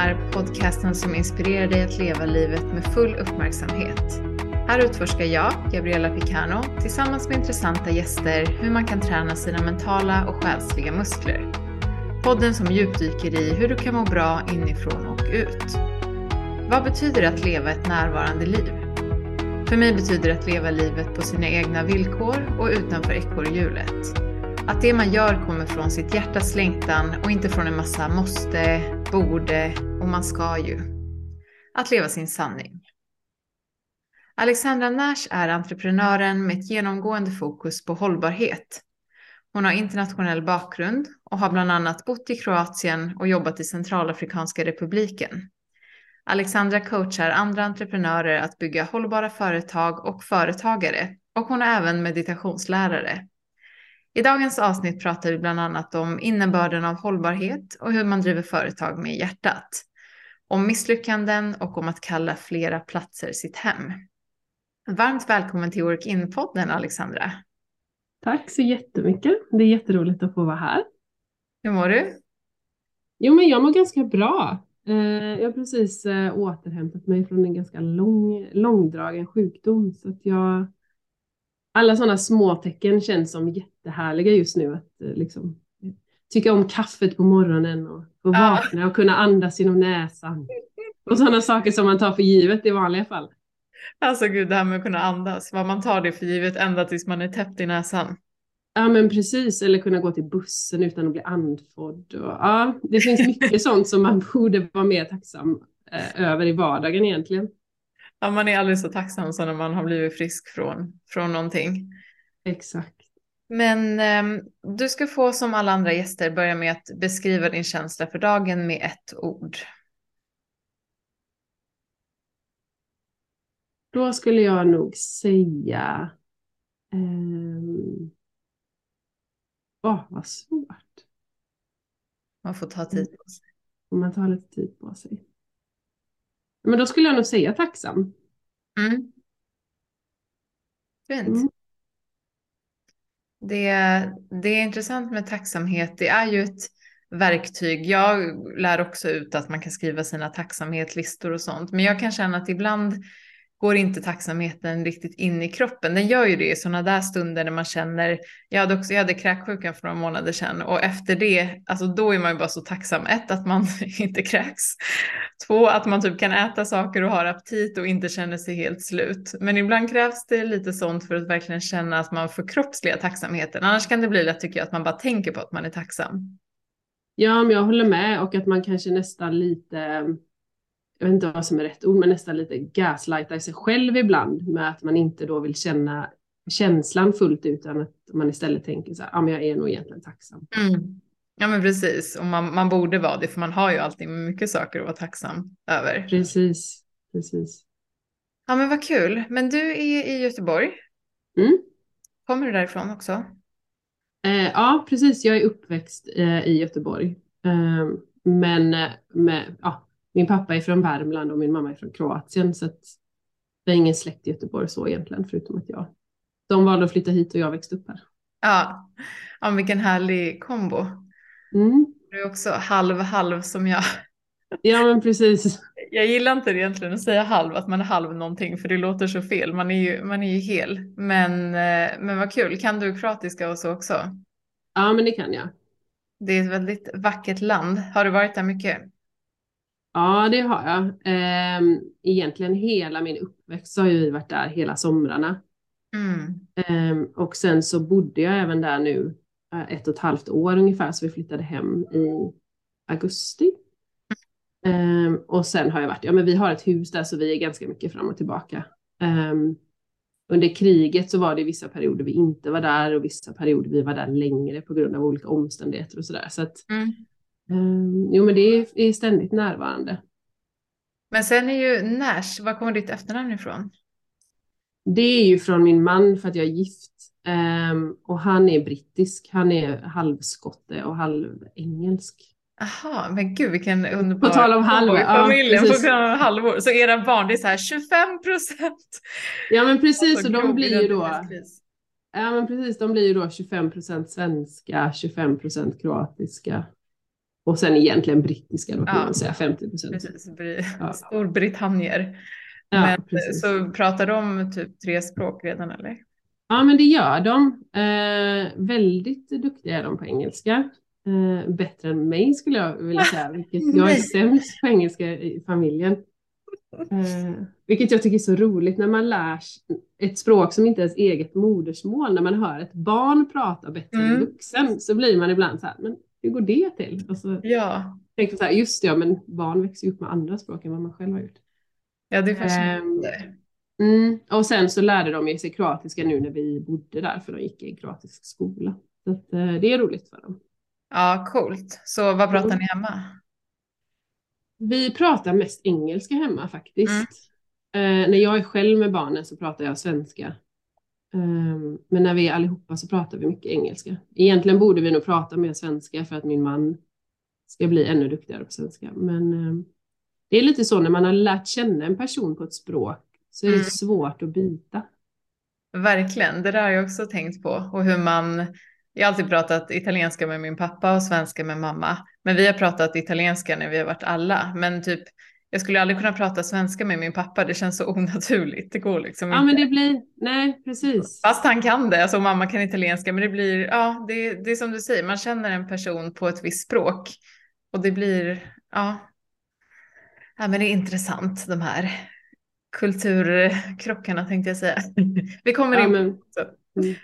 Är podcasten som inspirerar dig att leva livet med full uppmärksamhet. Här utforskar jag, Gabriella Picano, tillsammans med intressanta gäster hur man kan träna sina mentala och själsliga muskler. Podden som djupdyker i hur du kan må bra inifrån och ut. Vad betyder det att leva ett närvarande liv? För mig betyder det att leva livet på sina egna villkor och utanför ekorrhjulet. Att det man gör kommer från sitt hjärtas längtan och inte från en massa måste, borde och man ska ju. Att leva sin sanning. Alexandra Nash är entreprenören med ett genomgående fokus på hållbarhet. Hon har internationell bakgrund och har bland annat bott i Kroatien och jobbat i Centralafrikanska republiken. Alexandra coachar andra entreprenörer att bygga hållbara företag och företagare och hon är även meditationslärare. I dagens avsnitt pratar vi bland annat om innebörden av hållbarhet och hur man driver företag med hjärtat. Om misslyckanden och om att kalla flera platser sitt hem. Varmt välkommen till Work In-podden Alexandra. Tack så jättemycket. Det är jätteroligt att få vara här. Hur mår du? Jo, men jag mår ganska bra. Eh, jag har precis eh, återhämtat mig från en ganska lång, långdragen sjukdom så att jag alla sådana småtecken känns som jättehärliga just nu. Att eh, liksom, tycka om kaffet på morgonen och få vakna och kunna andas genom näsan. Och sådana saker som man tar för givet i vanliga fall. Alltså gud, det här med att kunna andas, vad man tar det för givet ända tills man är täppt i näsan. Ja men precis, eller kunna gå till bussen utan att bli andfådd. Och, ja, det finns mycket sånt som man borde vara mer tacksam eh, över i vardagen egentligen. Ja, man är aldrig så tacksam som när man har blivit frisk från, från någonting. Exakt. Men eh, du ska få som alla andra gäster börja med att beskriva din känsla för dagen med ett ord. Då skulle jag nog säga... Ehm... Åh, oh, vad svårt. Man får ta tid på sig. Man tar lite tid på sig. Men då skulle jag nog säga tacksam. Mm. Fint. Mm. Det, det är intressant med tacksamhet. Det är ju ett verktyg. Jag lär också ut att man kan skriva sina tacksamhetslistor och sånt. Men jag kan känna att ibland går inte tacksamheten riktigt in i kroppen. Den gör ju det i sådana där stunder när man känner, jag hade också, jag hade kräksjukan för några månader sedan och efter det, alltså då är man ju bara så tacksam. Ett, att man inte kräks. Två, att man typ kan äta saker och har aptit och inte känner sig helt slut. Men ibland krävs det lite sånt för att verkligen känna att man förkroppsligar tacksamheten. Annars kan det bli lätt tycker jag att man bara tänker på att man är tacksam. Ja, men jag håller med och att man kanske nästan lite jag vet inte vad som är rätt ord, men nästan lite gaslighta sig själv ibland med att man inte då vill känna känslan fullt ut utan att man istället tänker så här, ja men jag är nog egentligen tacksam. Mm. Ja men precis, och man, man borde vara det för man har ju alltid mycket saker att vara tacksam över. Precis, precis. Ja men vad kul, men du är i Göteborg. Mm. Kommer du därifrån också? Eh, ja precis, jag är uppväxt eh, i Göteborg. Eh, men eh, med, ja, min pappa är från Värmland och min mamma är från Kroatien så att det är ingen släkt i Göteborg så egentligen förutom att jag de valde att flytta hit och jag växte upp här. Ja, ja vilken härlig kombo. Mm. Du är också halv halv som jag. Ja men precis. Jag gillar inte egentligen att säga halv, att man är halv någonting för det låter så fel. Man är ju, man är ju hel. Men, eh, men vad kul, kan du kroatiska och så också? Ja men det kan jag. Det är ett väldigt vackert land. Har du varit där mycket? Ja, det har jag. Ehm, egentligen hela min uppväxt har vi varit där hela somrarna. Mm. Ehm, och sen så bodde jag även där nu eh, ett och ett halvt år ungefär, så vi flyttade hem i augusti. Ehm, och sen har jag varit, ja men vi har ett hus där så vi är ganska mycket fram och tillbaka. under kriget så var det vissa perioder vi inte var där och vissa perioder vi var där längre på grund av olika omständigheter och sådär. Så att mm. Um, jo, men det är, ständigt närvarande. Men sen är ju Nash, var kommer ditt efternamn ifrån? Det är ju från min man för att jag är gift. Um, och han är brittisk. Han är halvskotte och halvengelsk. Jaha, men gud vilken underbar På tal om halvor. Familjen ja, på tal om halvor. Så era barn, det är så här 25 procent. Ja men precis, alltså, och de blir ju då. Ja men precis, de blir ju då 25 procent svenska, 25 procent kroatiska. Och sen egentligen brittiska då kan Ja. man säga 50 procent. Precis, Bri- Ja. Storbritannier. Ja, Men, precis. så pratar de typ tre språk redan eller? Ja, men det gör de. Eh, väldigt duktiga är de på engelska. Eh, bättre än mig skulle jag vilja säga, vilket jag är sämst på engelska i familjen. Eh, vilket jag tycker är så roligt när man lär sig ett språk som inte är ens eget modersmål. När man hör ett barn prata bättre än Mm. vuxen så blir man ibland så här, men hur går det till? Och så Ja, jag så här, just det, ja, men barn växer upp med andra språk än vad man själv har gjort. ja det är fascinerande. Mm. Och sen så lärde de sig kroatiska nu när vi bodde där, för de gick i en kroatisk skola. Så att, eh, det är roligt för dem. Ja, coolt. Så vad pratar Mm. ni hemma? Vi pratar mest engelska hemma faktiskt. Eh, när jag är själv med barnen så pratar jag svenska. Ehm, men när vi är allihopa så pratar vi mycket engelska. Egentligen borde vi nog prata mer svenska för att min man ska bli ännu duktigare på svenska. Men ehm, det är lite så när man har lärt känna en person på ett språk så är det Mm. svårt att byta. Verkligen, det där har jag också tänkt på. Och hur man, jag har alltid pratat italienska med min pappa och svenska med mamma. Men vi har pratat italienska när vi har varit alla. Men typ, jag skulle aldrig kunna prata svenska med min pappa. Det känns så onaturligt. Det går liksom Ja, inte. men det blir, nej precis. Fast han kan det, alltså mamma kan italienska. Men det blir, ja, det, det är som du säger, man känner en person på ett visst språk. Och det blir, ja. Ja, men det är intressant de här kulturkrockarna tänkte jag säga. Vi kommer Ja, in men, mm.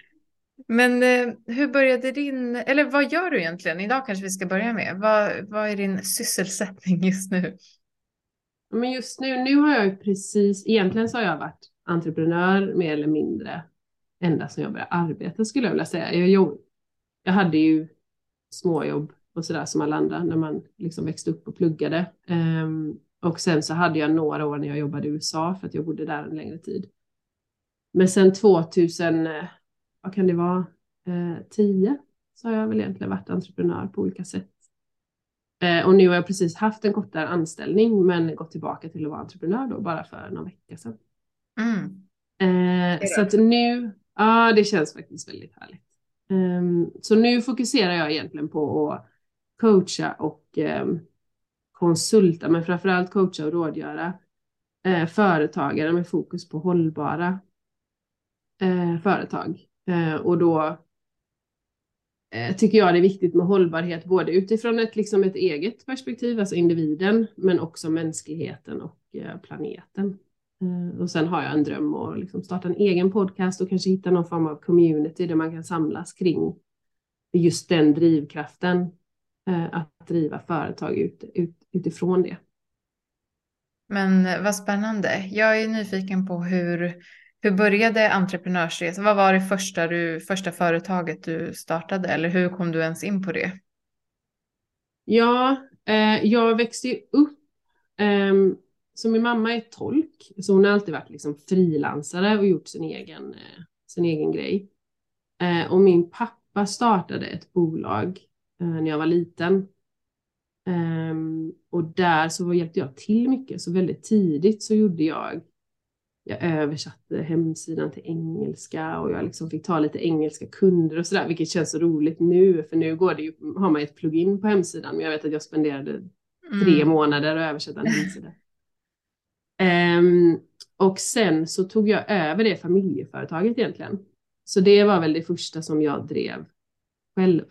Men eh, hur började din, eller vad gör du egentligen? Idag kanske vi ska börja med. Vad, vad är din sysselsättning just nu? Men just nu, nu har jag ju precis, egentligen så har jag varit entreprenör mer eller mindre ända sedan jag började arbeta skulle jag vilja säga. Jag, jobb, jag hade ju småjobb och sådär som alla andra när man liksom växte upp och pluggade. Um, och sen så hade jag några år när jag jobbade i USA för att jag bodde där en längre tid. Men sen 2000, eh, vad kan det vara, eh, 10 så har jag väl egentligen varit entreprenör på olika sätt. Eh, och nu har jag precis haft en kortare anställning men gått tillbaka till att vara entreprenör då bara för någon vecka sedan. Mm. Eh, så att nu, ja det känns faktiskt väldigt härligt. Ehm, så nu fokuserar jag egentligen på att coacha och ehm, konsulta, men framförallt coacha och rådgöra eh, företagare med fokus på hållbara eh, företag. Eh, och då Eh, tycker jag det är viktigt med hållbarhet både utifrån ett, liksom ett eget perspektiv, alltså individen, men också mänskligheten och eh, planeten. Eh, och sen har jag en dröm att liksom starta en egen podcast och kanske hitta någon form av community där man kan samlas kring just den drivkraften att driva företag ut, ut, utifrån det. Men vad spännande. Jag är nyfiken på hur, hur började entreprenörsresan? Vad var det första, du, första företaget du startade eller hur kom du ens in på det? Ja, eh, jag växte ju upp, eh, så min mamma är tolk, så hon har alltid varit liksom frilansare och gjort sin egen, eh, sin egen grej. Eh, och min pappa startade ett bolag eh, när jag var liten. Ehm, och där så hjälpte jag till mycket, så väldigt tidigt så gjorde jag, jag översatte hemsidan till engelska och jag liksom fick ta lite engelska kunder och sådär, vilket känns så roligt nu, för nu går det ju, har man ett plugin på hemsidan, men jag vet att jag spenderade tre Mm. månader och översätta en hemsida. Ehm, och sen så tog jag över det familjeföretaget egentligen. Så det var väl det första som jag drev själv.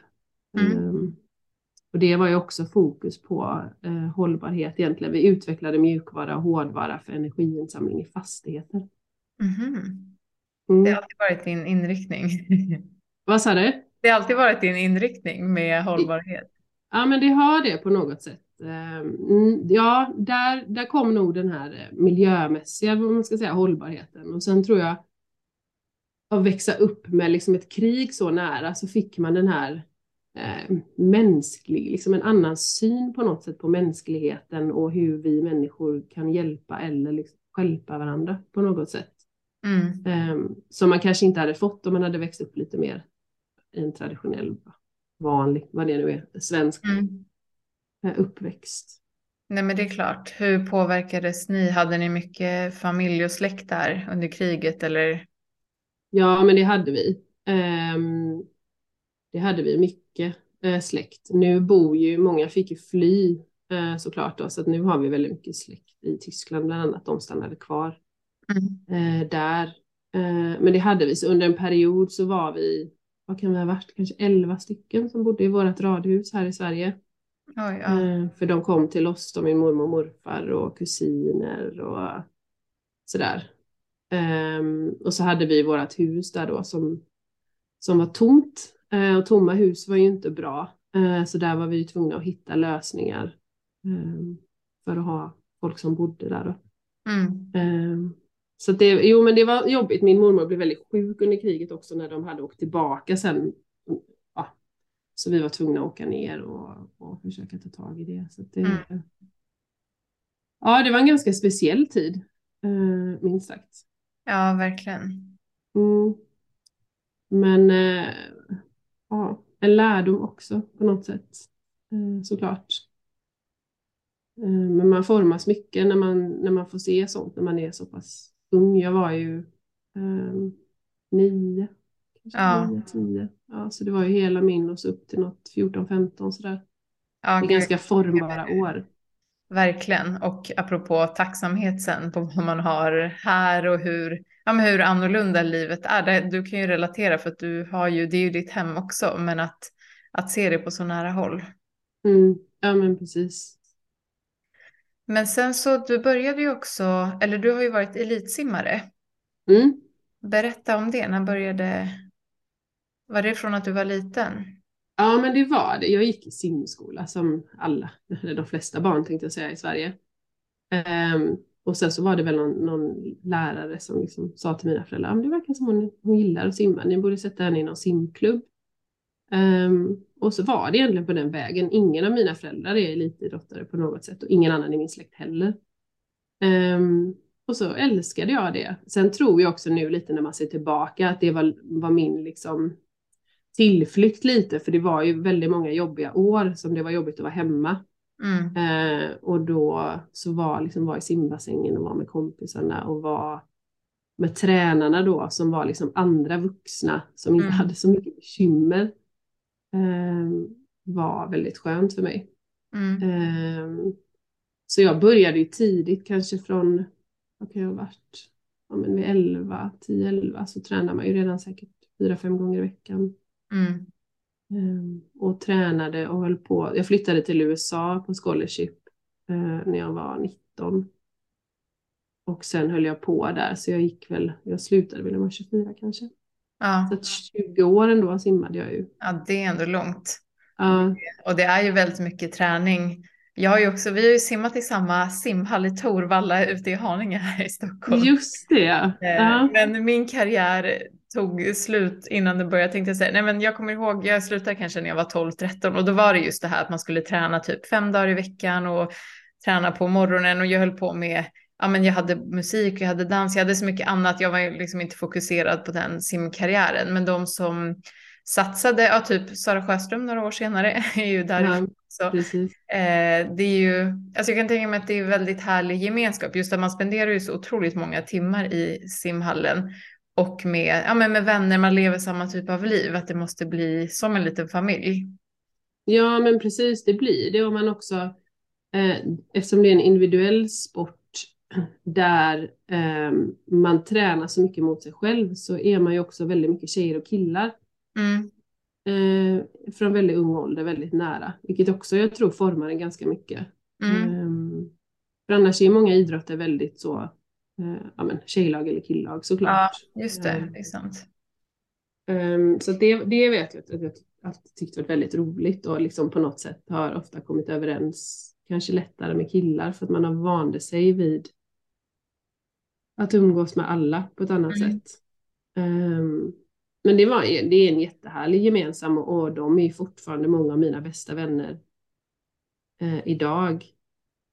Mm. Och det var ju också fokus på eh, hållbarhet egentligen. Vi utvecklade mjukvara och hårdvara för energiinsamling i fastigheter. Mhm. Mm. Det har alltid varit din inriktning. Vad sa du? Det har alltid varit din inriktning med hållbarhet. Ja, men det har det på något sätt. Ehm, mm, Ja, där, där kom nog den här eh, miljömässiga, man ska säga, hållbarheten. Och sen tror jag, att växa upp med liksom ett krig så nära så fick man den här eh, mänsklig, liksom en annan syn på något sätt på mänskligheten och hur vi människor kan hjälpa eller liksom hjälpa varandra på något sätt. Mm. Ehm, som man kanske inte hade fått om man hade växt upp lite mer i en traditionell, vanlig, vad det nu är, svensk Mm. eh, uppväxt. Nej, men det är klart. Hur påverkades ni? Hade ni mycket familj och släkt där under kriget eller? Ja, men det hade vi. Ehm, det hade vi mycket. eh, släkt. Nu bor ju, många fick ju fly eh, såklart då, så att nu har vi väldigt mycket släkt i Tyskland, bland annat de stannade kvar Mm. eh, där. Eh, men det hade vi, så under en period så var vi, vad kan vi ha varit, kanske elva stycken som bodde i vårt radhus här i Sverige. Oj, ja. Eh, för de kom till oss, då, min mormor och morfar och kusiner och sådär. Ehm, och så hade vi vårt hus där då som, som var tomt. Eh, och tomma hus var ju inte bra. Eh, så där var vi tvungna att hitta lösningar ehm, för att ha folk som bodde där. Mm. Ehm, så det, jo men det var jobbigt. Min mormor blev väldigt sjuk under kriget också när de hade åkt tillbaka sen. Ja, så vi var tvungna att åka ner och, och försöka ta tag i det. Så det Mm. Ja, det var en ganska speciell tid, eh, minst sagt. Ja, verkligen. Mm. Men ja, en lärdom också på något sätt, eh, såklart. Eh, men man formas mycket när man, när man får se sånt när man är så pass ung. Jag var ju eh, nio, kanske Ja. nio, tio. Ja, så det var ju hela min och så upp till något 14-15 sådär. Ja, Det är ganska formbara år. verkligen. Och apropå tacksamhet sen på vad man har här och hur, ja, men hur annorlunda livet är. Du kan ju relatera för att du har ju, det är ju ditt hem också, men att, att se det på så nära håll. Mm. Ja, men precis. Men sen så, du började ju också, eller du har ju varit elitsimmare. Mm. Berätta om det, när började, var det från att du var liten? Ja, men det var det. Jag gick i simskola som alla, eller de flesta barn tänkte jag säga i Sverige. Ehm, och sen så var det väl någon, någon lärare som liksom sa till mina föräldrar, det verkar som hon, hon gillar att simma, ni borde sätta henne i någon simklubb. Um, och så var det egentligen på den vägen. Ingen av mina föräldrar är elitidrottare på något sätt och ingen annan i min släkt heller. Um, och så älskade jag det. Sen tror jag också nu lite när man ser tillbaka att det var, var min liksom tillflykt lite, för det var ju väldigt många jobbiga år som det var jobbigt att vara hemma. Mm. Eh, och då så var liksom var i simbassängen och var med kompisarna och var med tränarna då som var liksom andra vuxna som inte Mm. hade så mycket bekymmer. Eh, var väldigt skönt för mig. Mm. Eh, så jag började ju tidigt, kanske från, vad kan jag ha varit, ja men vid 11, 10-11 så tränar man ju redan säkert 4-5 gånger i veckan. Mm. Ehm, och tränade och höll på. Jag flyttade till USA på scholarship eh, när jag var 19. Och sen höll jag på där så jag gick väl, jag slutade väl när jag var 24 kanske. Ja. Så att 20 år ändå simmade jag ju. ja, det är ändå långt. Ja, Och det är ju väldigt mycket träning. Jag har ju också, vi har ju simmat i samma simhall i Torvalla ute i Haninge här i Stockholm. just det. Eh, Ja. Men min karriär tog slut innan det började. Tänkte jag säga. Nej, men jag kommer ihåg, jag slutade kanske när jag var 12-13 och då var det just det här att man skulle träna typ fem dagar i veckan och träna på morgonen och jag höll på med, ja men jag hade musik, jag hade dans, jag hade så mycket annat. Jag var liksom inte fokuserad på den simkarriären. Men de som satsade, ja typ Sara Sjöström några år senare är ju därifrån. Så, Precis. Eh, det är ju, alltså jag kan tänka mig att det är väldigt härlig gemenskap, just att man spenderar ju så otroligt många timmar i simhallen och med, ja, men med vänner, man lever samma typ av liv, att det måste bli som en liten familj. Ja, men precis, det blir det. Och man också, eh, eftersom det är en individuell sport där eh, man tränar så mycket mot sig själv så är man ju också väldigt mycket tjejer och killar. Mm, eh, från väldigt ung ålder, väldigt nära. Vilket också jag tror formar en ganska mycket. mm, Eh, för annars är många idrotter väldigt så, ja men tjejlag eller killag ja, såklart. just det, Eh, det är sant. Ehm, så det, det vet jag att jag alltid tyckt varit väldigt roligt och liksom på något sätt har ofta kommit överens, kanske lättare med killar för att man har vande sig vid att umgås med alla på ett annat Mm. sätt. Ehm, men det, var, det är en jättehärlig gemensam och, och de är fortfarande många av mina bästa vänner eh, idag.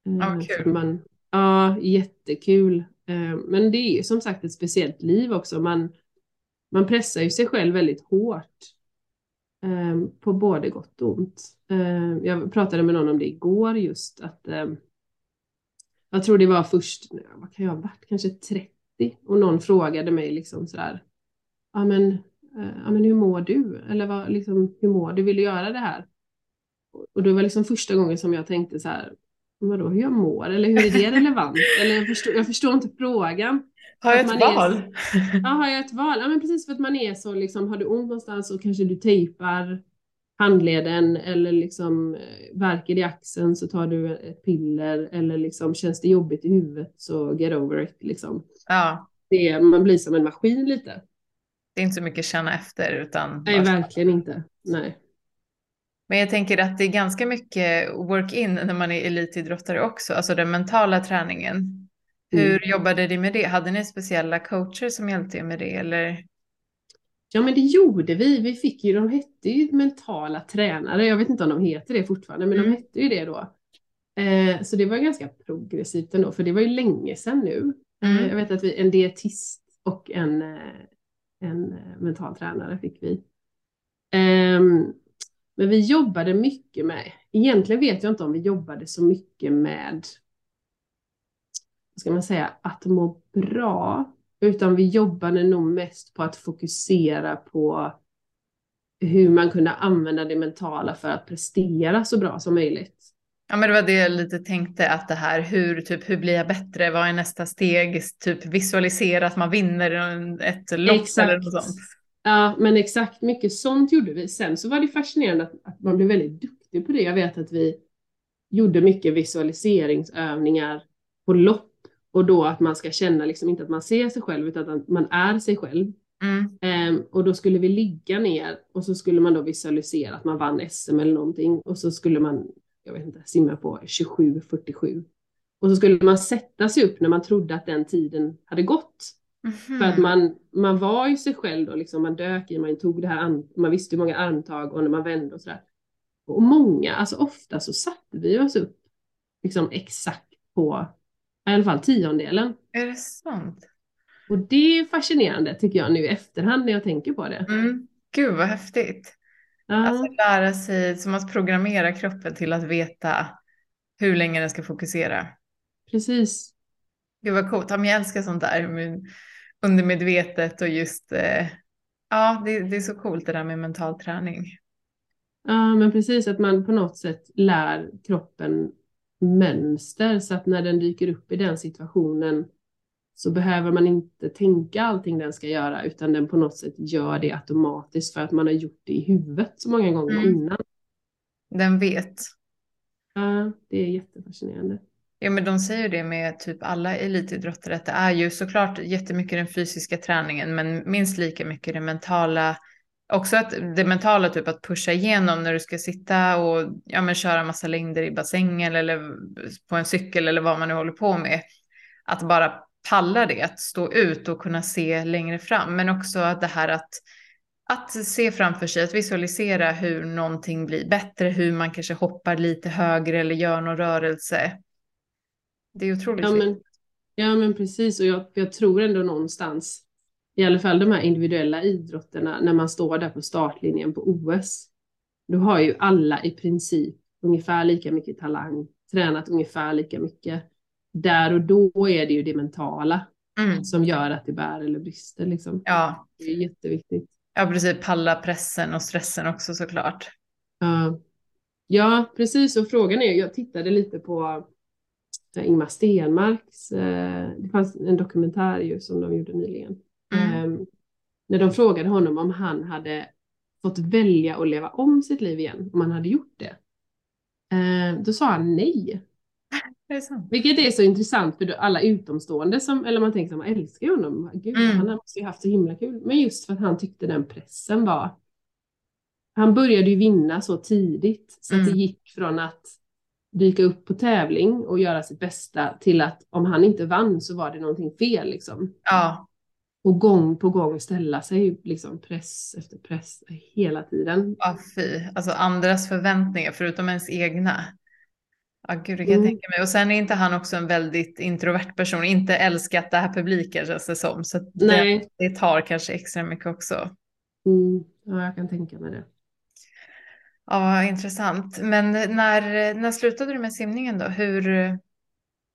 Ja, Eh, kul. Man, ja, jättekul. Eh, men det är ju som sagt ett speciellt liv också. Man, man pressar ju sig själv väldigt hårt. Eh, på både gott och ont. Eh, jag pratade med någon om det igår just att jag tror det var först, vad kan jag ha varit, kanske 30 och någon frågade mig liksom sådär, ja men, ja men hur mår du? Eller vad, liksom, hur mår du? Vill du göra det här? och det var liksom första gången som jag tänkte så här, vadå hur jag mår eller hur är det relevant? eller jag förstår, jag förstår inte frågan. Har jag ett val? Är, ja, har jag ett val? Ja, men precis för att man är så liksom, har du ont någonstans så kanske du tejpar handleden eller liksom eh, värker i axeln så tar du ett piller eller liksom känns det jobbigt i huvudet så get over it liksom. Ja. Det, man blir som en maskin lite. Det är inte så mycket känna efter utan. Nej, verkligen inte. Nej. Men jag tänker att det är ganska mycket work-in när man är elitidrottare också, alltså den mentala träningen. Hur mm. jobbade ni med det? Hade ni speciella coacher som hjälpte er med det eller? Ja men det gjorde vi. Vi fick ju, de hette ju mentala tränare. Jag vet inte om de heter det fortfarande, men mm. de hette ju det då. Eh, så det var ganska progressivt ändå, för det var ju länge sedan nu. Eh, mm. Jag vet att vi, en dietist och en, eh, en mental tränare fick vi. Eh, men vi jobbade mycket med, egentligen vet jag inte om vi jobbade så mycket med, vad ska man säga, att må bra. Utan vi jobbade nog mest på att fokusera på hur man kunde använda det mentala för att prestera så bra som möjligt. Ja, men det var det jag lite tänkte att det här hur, typ, hur blir jag bättre? Vad är nästa steg? Typ visualisera att man vinner ett lopp exakt. eller något sånt. Ja, men exakt mycket sånt gjorde vi. Sen så var det fascinerande att, att man blev väldigt duktig på det. Jag vet att vi gjorde mycket visualiseringsövningar på lopp och då att man ska känna liksom inte att man ser sig själv utan att man är sig själv. Mm. Um, och då skulle vi ligga ner och så skulle man då visualisera att man vann SM eller någonting och så skulle man, jag vet inte, simma på 27.47. Och så skulle man sätta sig upp när man trodde att den tiden hade gått. Mm. För att man, man var ju sig själv då, liksom, man dök i, man tog det här, man visste hur många armtag och när man vände och sådär. Och många, alltså ofta så satte vi oss upp liksom exakt på i alla fall tiondelen. Är det sant? Och det är fascinerande tycker jag nu i efterhand när jag tänker på det. Mm. Gud vad häftigt. Ja. Alltså lära sig, som att programmera kroppen till att veta hur länge den ska fokusera. Precis. Gud vad coolt. Jag älskar sånt där undermedvetet och just, eh, ja det, det är så coolt det där med mental träning. Ja men precis att man på något sätt lär kroppen mönster så att när den dyker upp i den situationen så behöver man inte tänka allting den ska göra utan den på något sätt gör det automatiskt för att man har gjort det i huvudet så många gånger mm. innan. Den vet. Ja, det är jättefascinerande. Ja, men de säger det med typ alla elitidrottare att det är ju såklart jättemycket den fysiska träningen, men minst lika mycket det mentala. Också att det mentala, typ att pusha igenom när du ska sitta och ja, men köra massa längder i bassängen eller på en cykel eller vad man nu håller på med. Att bara palla det, att stå ut och kunna se längre fram, men också att det här att att se framför sig, att visualisera hur någonting blir bättre, hur man kanske hoppar lite högre eller gör någon rörelse. Det är otroligt ja, men, ja men precis och jag, jag tror ändå någonstans i alla fall de här individuella idrotterna när man står där på startlinjen på OS. Då har ju alla i princip ungefär lika mycket talang, tränat ungefär lika mycket. Där och då är det ju det mentala mm. som gör att det bär eller brister. Liksom. Ja. Det är jätteviktigt. Ja, precis. Palla pressen och stressen också såklart. Ja, ja precis. Och frågan är, jag tittade lite på Ingmar Stenmarks, eh, det fanns en dokumentär ju som de gjorde nyligen. Mm. Ehm, när de frågade honom om han hade fått välja att leva om sitt liv igen, om han hade gjort det. Ehm, då sa han nej. Det Vilket är så intressant för alla utomstående som, eller man tänker som man älskar honom. Gud, mm. han måste ju haft så himla kul. Men just för att han tyckte den pressen var. Han började ju vinna så tidigt så mm. att det gick från att dyka upp på tävling och göra sitt bästa till att om han inte vann så var det någonting fel liksom. Ja. Och gång på gång ställa sig liksom press efter press hela tiden. Ja fy, alltså andras förväntningar förutom ens egna. Ja gud det kan mm. jag tänka mig. Och sen är inte han också en väldigt introvert person, inte älskat det här publiken känns det som. Så det, det, tar kanske extra mycket också. Mm. Ja jag kan tänka mig det. Ja, intressant. Men när, när slutade du med simningen då? Hur,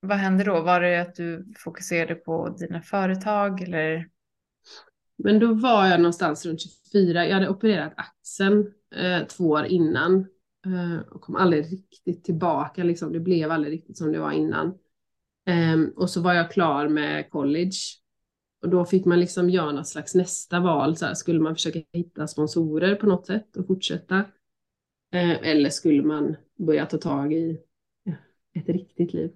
vad hände då? Var det att du fokuserade på dina företag eller? Men då var jag någonstans runt 24. Jag hade opererat axeln eh, två år innan. eh, och kom aldrig riktigt tillbaka. Liksom. Det blev aldrig riktigt som det var innan. Eh, och så var jag klar med college. Och då fick man liksom göra något slags nästa val. Så här, skulle man försöka hitta sponsorer på något sätt och fortsätta? Uh, eller skulle man börja ta tag i ett riktigt liv?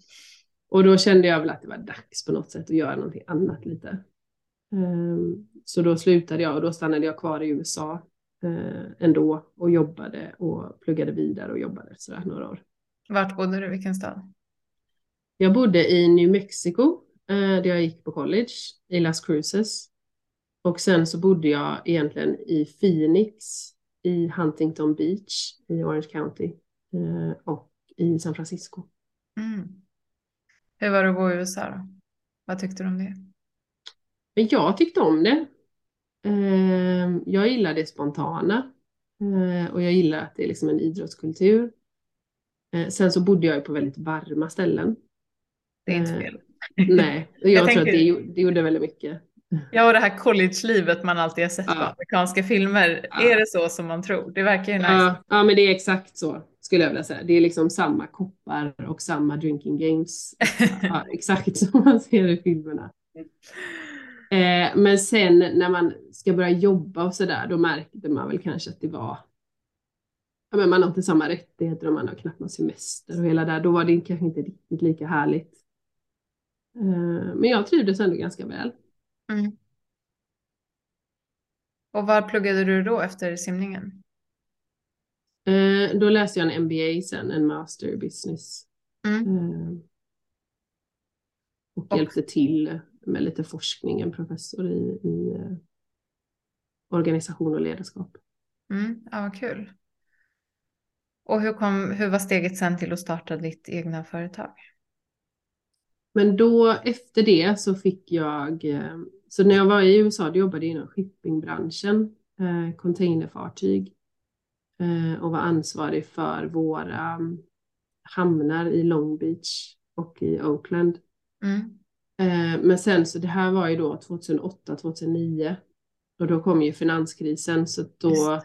och då kände jag väl att det var dags på något sätt att göra någonting annat lite. Um, så då slutade jag och då stannade jag kvar i USA uh, ändå och jobbade och pluggade vidare och jobbade sådär några år. Vart bodde du? Vilken stad? Jag bodde i New Mexico eh, där jag gick på college i Las Cruces. Och sen så bodde jag egentligen i Phoenix i Huntington Beach i Orange County eh, och i San Francisco. Mm. Hur var det att bo i USA då? Vad tyckte du om det? Men jag tyckte om det. Eh, jag gillar det spontana och jag gillar att det är liksom en idrottskultur. Sen så bodde jag ju på väldigt varma ställen. Det är inte fel. Nej, jag, jag tror att det, det gjorde väldigt mycket. Ja, och det här college-livet man alltid har sett ja. på amerikanska filmer. Ja. Är det så som man tror? Det verkar ju nice. Ja, ja, men det är exakt så skulle jag vilja säga. Det är liksom samma koppar och samma drinking games. ja, exakt som man ser i filmerna. Eh, men sen när man ska börja jobba och så där, då märkte man väl kanske att det var ja, men man har inte samma rättigheter och man har knappt någon semester och hela det. Då var det kanske inte riktigt lika härligt. Eh, men jag trivdes ändå ganska väl. Mm. Och var pluggade du då efter simningen? Eh, då läste jag en MBA sen, en master i business. Mm. Eh, och, och, hjälpte till med lite forskning, en professor i, i organisation och ledarskap. Mm, ja, vad kul. Och hur, kom, hur var steget sen till att starta ditt egna företag? Men då efter det så fick jag, eh, så när jag var i USA då jobbade jag inom shippingbranschen, eh, containerfartyg eh, och var ansvarig för våra mm, hamnar i Long Beach och i Oakland. Mm. Eh, men sen så det här var ju då 2008, 2009 och då kom ju finanskrisen så då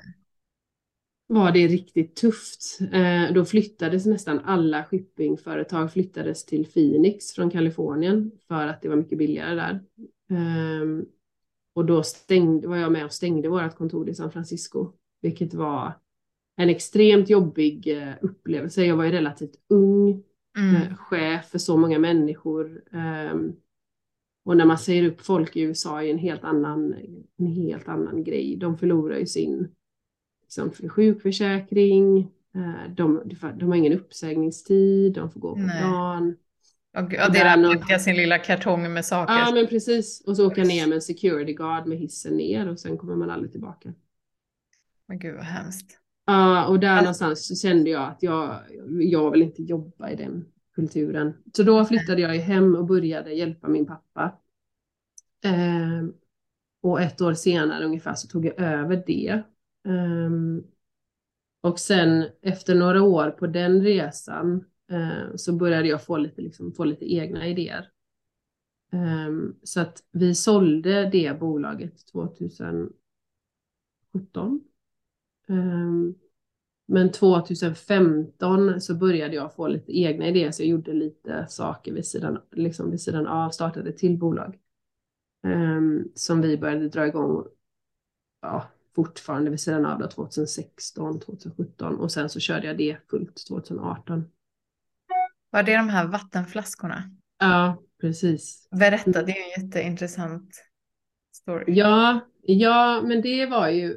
var det riktigt tufft. Eh, då flyttades nästan alla shippingföretag flyttades till Phoenix från Kalifornien för att det var mycket billigare där. Eh, och då stängde, var jag med och stängde vårt kontor i San Francisco, vilket var en extremt jobbig eh, upplevelse. Jag var ju relativt ung mm. Eh, chef för så många människor. Ehm, och när man säger upp folk i USA är en helt annan, en helt annan grej. De förlorar ju sin liksom, för sjukförsäkring, eh, de, de har ingen uppsägningstid, de får gå på Nej. plan. Och, och deras någon... sin lilla kartong med saker. Ja men precis, och så åka ner med en security guard med hissen ner och sen kommer man aldrig tillbaka. Men gud vad hemskt. Ja och där alltså... någonstans så kände jag att jag, jag vill inte jobba i den kulturen. Så då flyttade jag hem och började hjälpa min pappa. Eh, och ett år senare ungefär så tog jag över det Ehm, och sen efter några år på den resan uh, så började jag få lite, liksom, få lite egna idéer. Um, så att vi sålde det bolaget 2017. Um, ehm, men 2015 så började jag få lite egna idéer så jag gjorde lite saker vid sidan, liksom vid sidan av, startade till bolag. Um, som vi började dra igång ja, fortfarande vid sidan av 2016, 2017 och sen så körde jag det fullt 2018. Var det de här vattenflaskorna? Ja, precis. Berätta, det är en jätteintressant story. Ja, ja men det var ju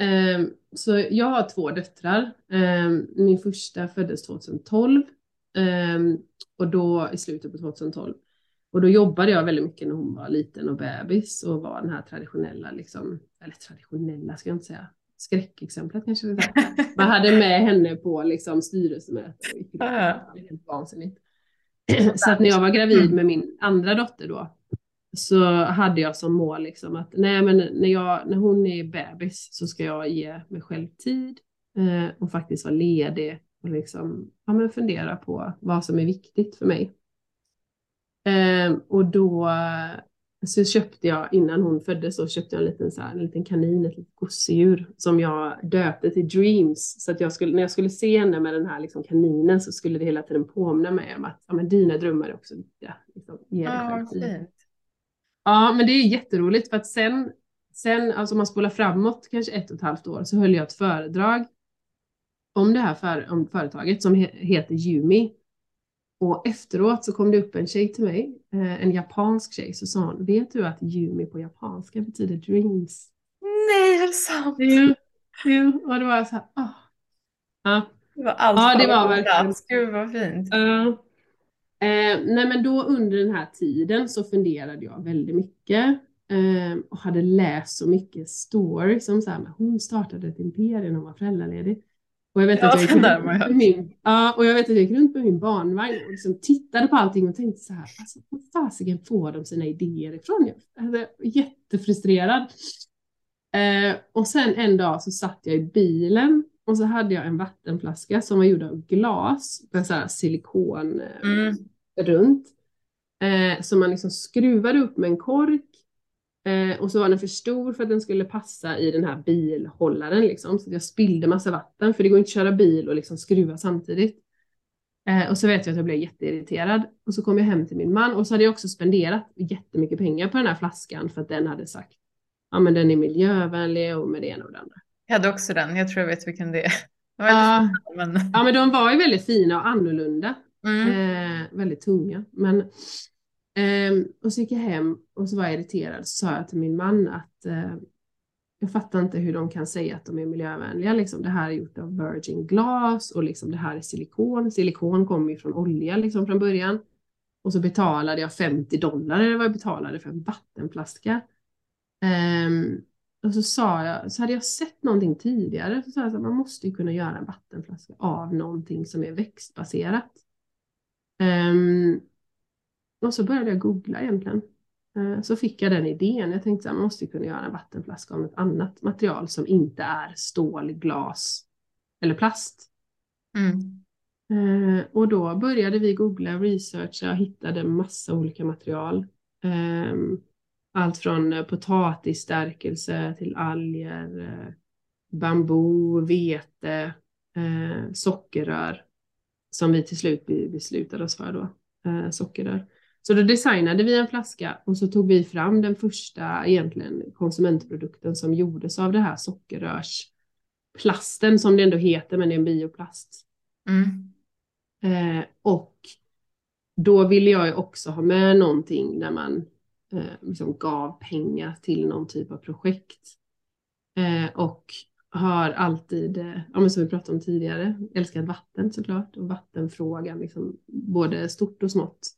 eh, så jag har två döttrar. Eh, min första föddes 2012 eh, och då i slutet på 2012 och då jobbade jag väldigt mycket när hon var liten och bebis och var den här traditionella, liksom, eller traditionella ska jag inte säga, skräckexemplet kanske det där. Man hade med henne på liksom, styrelsemöte. Det var helt vansinnigt. Så att när jag var gravid med min andra dotter då så hade jag som mål liksom att nej, men när, jag, när hon är bebis så ska jag ge mig själv tid eh, och faktiskt vara ledig och liksom, ja, men fundera på vad som är viktigt för mig. Eh, och då så köpte jag, innan hon föddes, så köpte jag en liten, så här, en liten kanin, ett litet gosedjur som jag döpte till Dreams. Så att jag skulle, när jag skulle se henne med den här liksom, kaninen så skulle det hela tiden påminna mig om att ja, men dina drömmar är också viktiga. Liksom, ja, fint. Ja, men det är jätteroligt för att sen, sen alltså om man spolar framåt kanske ett och ett halvt år så höll jag ett föredrag om det här för, om företaget som he, heter Yumi. Och efteråt så kom det upp en tjej till mig, eh, en japansk tjej, så sa hon, vet du att Yumi på japanska betyder dreams? Nej, är det sant? Jo, jo. och det var så här, oh. ja. Det var allt ja, det var verkligen. Gud vad fint. Uh, eh, nej men då under den här tiden så funderade jag väldigt mycket eh, och hade läst så mycket stories som så här, hon startade ett imperium hon var föräldraledig. Och jag vet att jag gick runt med min, ja, och jag vet att jag gick runt med min barnvagn och liksom tittade på allting och tänkte så här, alltså, var fasiken får de sina idéer ifrån? Jag var jättefrustrerad. Eh, och sen en dag så satt jag i bilen och så hade jag en vattenflaska som var gjord av glas med så här silikon eh, mm. runt. Eh, som man liksom skruvade upp med en kork Eh, och så var den för stor för att den skulle passa i den här bilhållaren liksom. Så jag spillde massa vatten för det går inte att köra bil och liksom skruva samtidigt. Eh, och så vet jag att jag blev jätteirriterad. Och så kom jag hem till min man och så hade jag också spenderat jättemycket pengar på den här flaskan för att den hade sagt ja men den är miljövänlig och med det ena och det andra. Jag hade också den, jag tror jag vet vilken det är. Ja, men... ja men de var ju väldigt fina och annorlunda. Mm. Eh, väldigt tunga. Men Um, och så gick jag hem och så var jag irriterad. Så sa jag till min man att uh, jag fattar inte hur de kan säga att de är miljövänliga. Liksom, det här är gjort av virgin glas och liksom, det här är silikon. Silikon kommer ju från olja liksom, från början. Och så betalade jag 50 dollar eller vad jag betalade för en vattenflaska. Um, och så sa jag, så hade jag sett någonting tidigare, så sa jag att man måste ju kunna göra en vattenflaska av någonting som är växtbaserat. Um, och så började jag googla egentligen. Eh, så fick jag den idén. Jag tänkte att man måste kunna göra en vattenflaska av ett annat material som inte är stål, glas eller plast. Mm. Eh, och då började vi googla och researcha och hittade massa olika material. Ehm, allt från potatisstärkelse till alger, bambu, vete, eh, sockerrör som vi till slut beslutade oss för då, sockerrör. Så då designade vi en flaska och så tog vi fram den första egentligen konsumentprodukten som gjordes av det här sockerrörsplasten som det ändå heter, men det är en bioplast. Mm. Eh, och då ville jag ju också ha med någonting när man eh, liksom gav pengar till någon typ av projekt. Eh, och har alltid, eh, ja, men som vi pratade om tidigare, älskat vatten såklart och vattenfrågan, liksom, både stort och smått.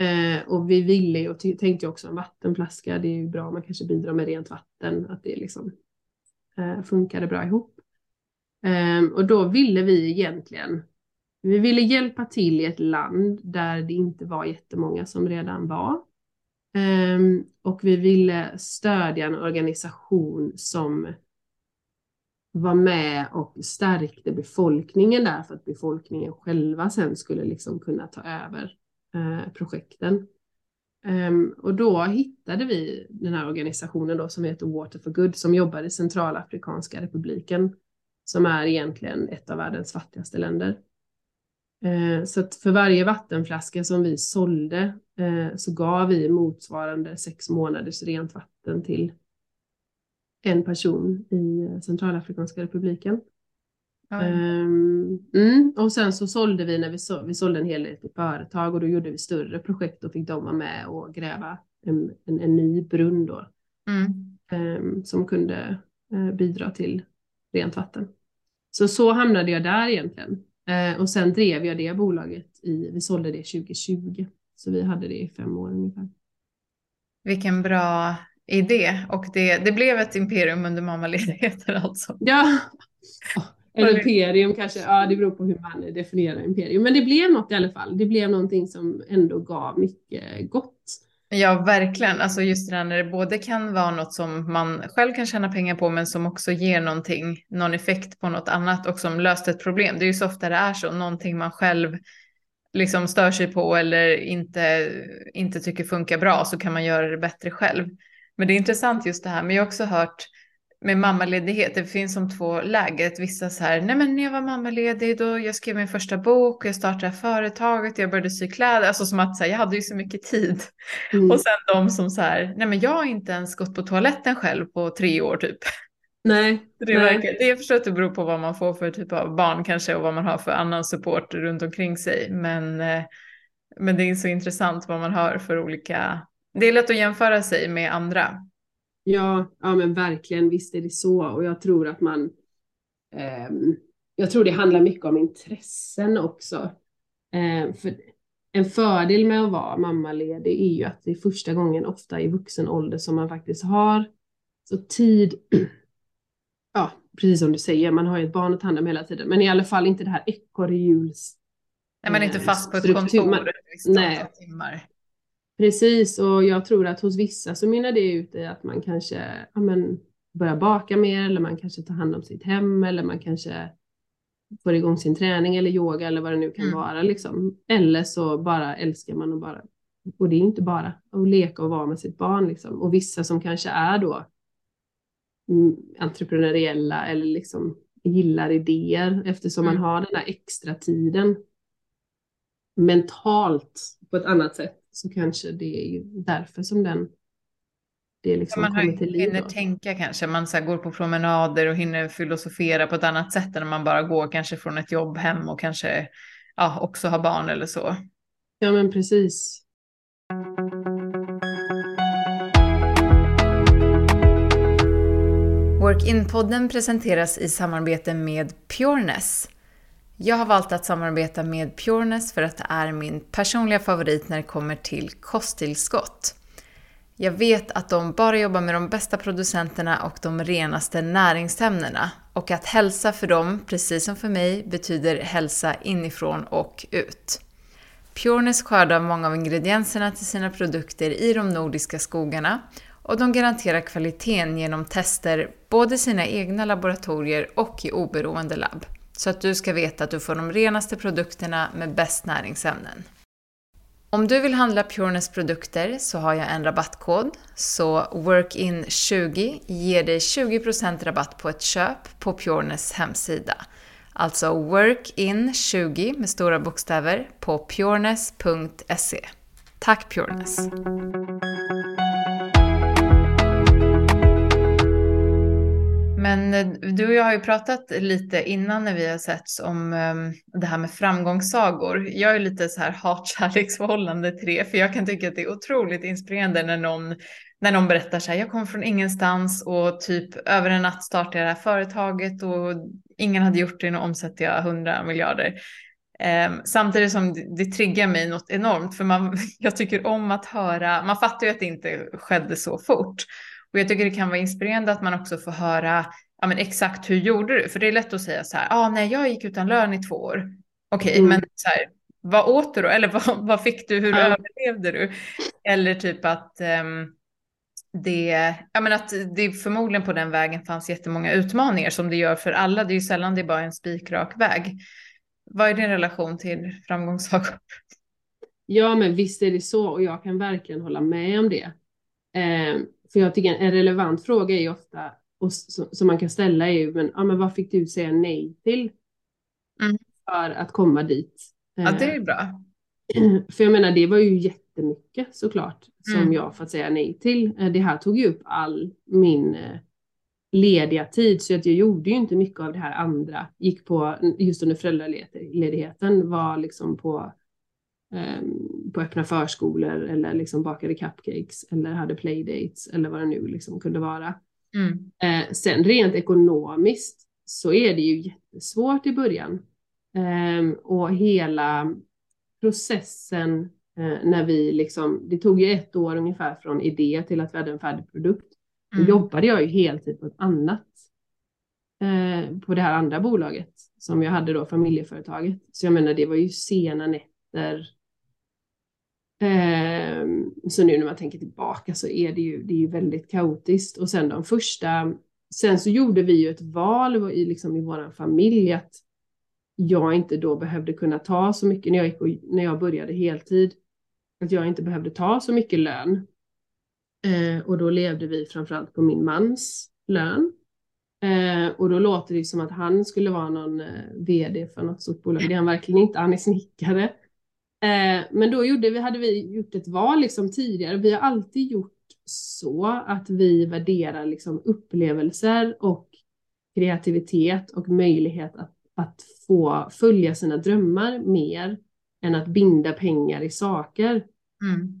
Eh, och vi ville ju och tänkte också en vattenflaska, det är ju bra, man kanske bidrar med rent vatten, att det liksom eh, funkade bra ihop. Eh, och då ville vi egentligen, vi ville hjälpa till i ett land där det inte var jättemånga som redan var. Ehm, och vi ville stödja en organisation som var med och stärkte befolkningen där för att befolkningen själva sen skulle liksom kunna ta över Eh, projekten. Ehm, och då hittade vi den här organisationen då som heter Water for Good som jobbar i Centralafrikanska republiken som är egentligen ett av världens fattigaste länder. Ehm, så att för varje vattenflaska som vi sålde eh, så gav vi motsvarande sex månaders rent vatten till en person i Centralafrikanska republiken. Um, mm, och sen så sålde vi när vi, så, vi sålde en hel del till företag och då gjorde vi större projekt och fick de vara med och gräva en, en, en ny brunn då. Mm. Um, som kunde uh, bidra till rent vatten. Så så hamnade jag där egentligen. Uh, och sen drev jag det bolaget i, vi sålde det 2020. Så vi hade det i fem år ungefär. Vilken bra idé och det, det blev ett imperium under mammaledigheter alltså. Ja, eller imperium kanske, ja det beror på hur man definierar imperium. Men det blev något i alla fall. Det blev någonting som ändå gav mycket gott. Ja, verkligen. Alltså just det där när det både kan vara något som man själv kan tjäna pengar på, men som också ger någonting, någon effekt på något annat och som löst ett problem. Det är ju så ofta det är så, någonting man själv liksom stör sig på eller inte, inte tycker funkar bra så kan man göra det bättre själv. Men det är intressant just det här, men jag har också hört med mammaledighet, det finns som två läger. Vissa så här, nej men när jag var mammaledig då jag skrev min första bok, jag startade företaget, jag började sy kläder, alltså som att här, jag hade ju så mycket tid. Mm. Och sen de som så här, nej men jag har inte ens gått på toaletten själv på tre år typ. Nej. Det, verkar, det jag förstår att det beror på vad man får för typ av barn kanske och vad man har för annan support runt omkring sig. Men, eh, men det är så intressant vad man har för olika, det är lätt att jämföra sig med andra. Ja, ja men verkligen, visst är det så. Och jag tror att man, eh, jag tror det handlar mycket om intressen också. Eh, för en fördel med att vara mammaledig är ju att det är första gången ofta i vuxen ålder som man faktiskt har så tid, ja, precis som du säger, man har ju ett barn att ta hand om hela tiden, men i alla fall inte det här ekorrhjuls Nej, man är inte fast på ett kontor man, nej. timmar. Precis, och jag tror att hos vissa så mynnar det ut i att man kanske ja, men, börjar baka mer eller man kanske tar hand om sitt hem eller man kanske får igång sin träning eller yoga eller vad det nu kan mm. vara. Liksom. Eller så bara älskar man att bara, och det är inte bara att leka och vara med sitt barn. Liksom. Och vissa som kanske är då mm, entreprenöriella eller liksom gillar idéer eftersom mm. man har den där extra tiden mentalt på ett annat sätt så kanske det är ju därför som den det liksom man kommer till liv. hinner tänka kanske, man så går på promenader och hinner filosofera på ett annat sätt än när man bara går kanske från ett jobb hem och kanske ja, också har barn eller så. Ja men precis. Work-in-podden presenteras i samarbete med Pureness jag har valt att samarbeta med Pureness för att det är min personliga favorit när det kommer till kosttillskott. Jag vet att de bara jobbar med de bästa producenterna och de renaste näringsämnena och att hälsa för dem, precis som för mig, betyder hälsa inifrån och ut. Pureness skördar många av ingredienserna till sina produkter i de nordiska skogarna och de garanterar kvaliteten genom tester både i sina egna laboratorier och i oberoende labb så att du ska veta att du får de renaste produkterna med bäst näringsämnen. Om du vill handla Pureness produkter så har jag en rabattkod, så WorkIn20 ger dig 20% rabatt på ett köp på Pureness hemsida. Alltså WorkIn20 med stora bokstäver på pureness.se. Tack Pureness! Men eh, du och jag har ju pratat lite innan när vi har setts om ehm, det här med framgångssagor. Jag är lite så här hatkärleksförhållande till det, för jag kan tycka att det är otroligt inspirerande när någon, när någon berättar så här, jag kom från ingenstans och typ över en natt startade jag det här företaget och ingen hade gjort det, nu omsätter jag 100 miljarder. Ehm, samtidigt som det, det triggar mig något enormt, för man, jag tycker om att höra, man fattar ju att det inte skedde så fort. Och jag tycker det kan vara inspirerande att man också får höra ja, men exakt hur gjorde du? För det är lätt att säga så här, ah, nej, jag gick utan lön i två år. Okej, okay, mm. men så här, vad åt du då? Eller vad, vad fick du? Hur mm. överlevde du? Eller typ att um, det, ja, men att det förmodligen på den vägen fanns jättemånga utmaningar som det gör för alla. Det är ju sällan det är bara en spikrak väg. Vad är din relation till framgångssagor? Ja, men visst är det så och jag kan verkligen hålla med om det. Eh, för jag tycker en relevant fråga är ju ofta, och som man kan ställa är ju, men, ja, men vad fick du säga nej till? Mm. För att komma dit. Ja, det är ju bra. För jag menar, det var ju jättemycket såklart som mm. jag fått säga nej till. Eh, det här tog ju upp all min eh, lediga tid, så att jag gjorde ju inte mycket av det här andra. Gick på, just under föräldraledigheten, var liksom på på öppna förskolor eller liksom bakade cupcakes eller hade playdates eller vad det nu liksom kunde vara. Mm. Eh, sen rent ekonomiskt så är det ju jättesvårt i början. Eh, och hela processen eh, när vi liksom, det tog ju ett år ungefär från idé till att vi hade en färdig produkt. Mm. Då jobbade jag ju heltid på ett annat, eh, på det här andra bolaget som jag hade då, familjeföretaget. Så jag menar, det var ju sena nätter, Eh, så nu när man tänker tillbaka så är det ju, det är ju väldigt kaotiskt. Och sen de första, sen så gjorde vi ju ett val i, liksom i vår familj att jag inte då behövde kunna ta så mycket när jag, gick och, när jag började heltid. Att jag inte behövde ta så mycket lön. Eh, och då levde vi framförallt på min mans lön. Eh, och då låter det som att han skulle vara någon eh, vd för något stort bolag. Det är han verkligen inte, han är snickare. Eh, men då gjorde vi, hade vi gjort ett val liksom tidigare. Vi har alltid gjort så att vi värderar liksom upplevelser och kreativitet och möjlighet att, att få följa sina drömmar mer än att binda pengar i saker. Mm.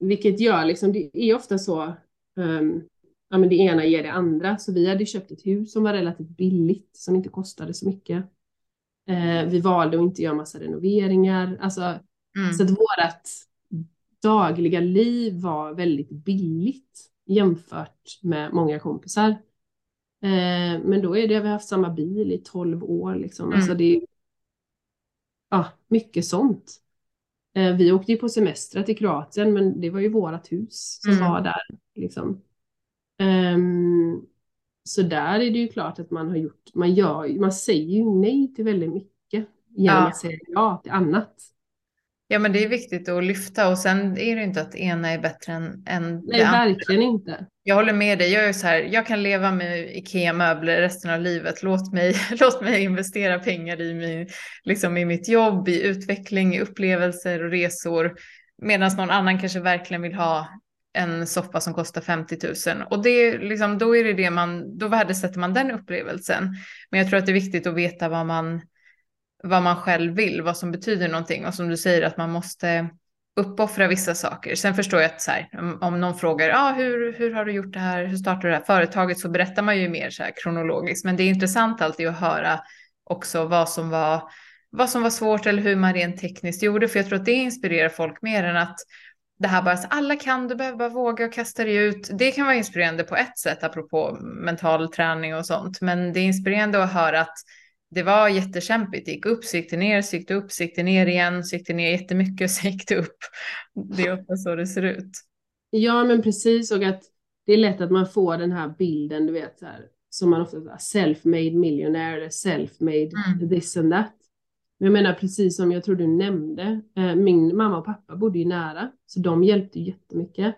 Vilket gör liksom, det är ofta så, um, ja men det ena ger det andra. Så vi hade köpt ett hus som var relativt billigt, som inte kostade så mycket. Uh, vi valde att inte göra massa renoveringar, alltså mm. så att vårat dagliga liv var väldigt billigt jämfört med många kompisar. Uh, men då är det, vi har haft samma bil i tolv år liksom, mm. alltså det är ja, mycket sånt. Uh, vi åkte ju på semester till Kroatien, men det var ju vårat hus som mm. var där. Liksom. Um, så där är det ju klart att man har gjort, man gör man säger ju nej till väldigt mycket genom ja. att säga ja till annat. Ja men det är viktigt att lyfta och sen är det inte att ena är bättre än, än Nej, det andra. verkligen inte. Jag håller med dig. Jag är så här, jag kan leva med Ikea-möbler resten av livet. Låt mig, låt mig investera pengar i, min, liksom i mitt jobb, i utveckling, i upplevelser och resor. Medan någon annan kanske verkligen vill ha en soffa som kostar 50 000 och det liksom, då är det det man, då värdesätter man den upplevelsen. Men jag tror att det är viktigt att veta vad man, vad man själv vill, vad som betyder någonting och som du säger att man måste uppoffra vissa saker. Sen förstår jag att så här, om, någon frågar ah, hur, hur har du gjort det här, hur startar du det här företaget så berättar man ju mer så här kronologiskt. Men det är intressant alltid att höra också vad som var vad som var svårt eller hur man rent tekniskt gjorde. För jag tror att det inspirerar folk mer än att det här bara, så alla kan, du behöver bara våga och kasta dig ut. Det kan vara inspirerande på ett sätt, apropå mental träning och sånt. Men det är inspirerande att höra att det var jättekämpigt. Det gick upp, så gick det ner, så gick det upp, så gick det ner igen, så gick det ner jättemycket, så gick det upp. Det är ofta så det ser ut. Ja, men precis. Och att det är lätt att man får den här bilden, du vet, så här, som man ofta säger, self-made millionaire, self-made mm. this and that. Men jag menar precis som jag tror du nämnde, eh, min mamma och pappa bodde ju nära, så de hjälpte jättemycket.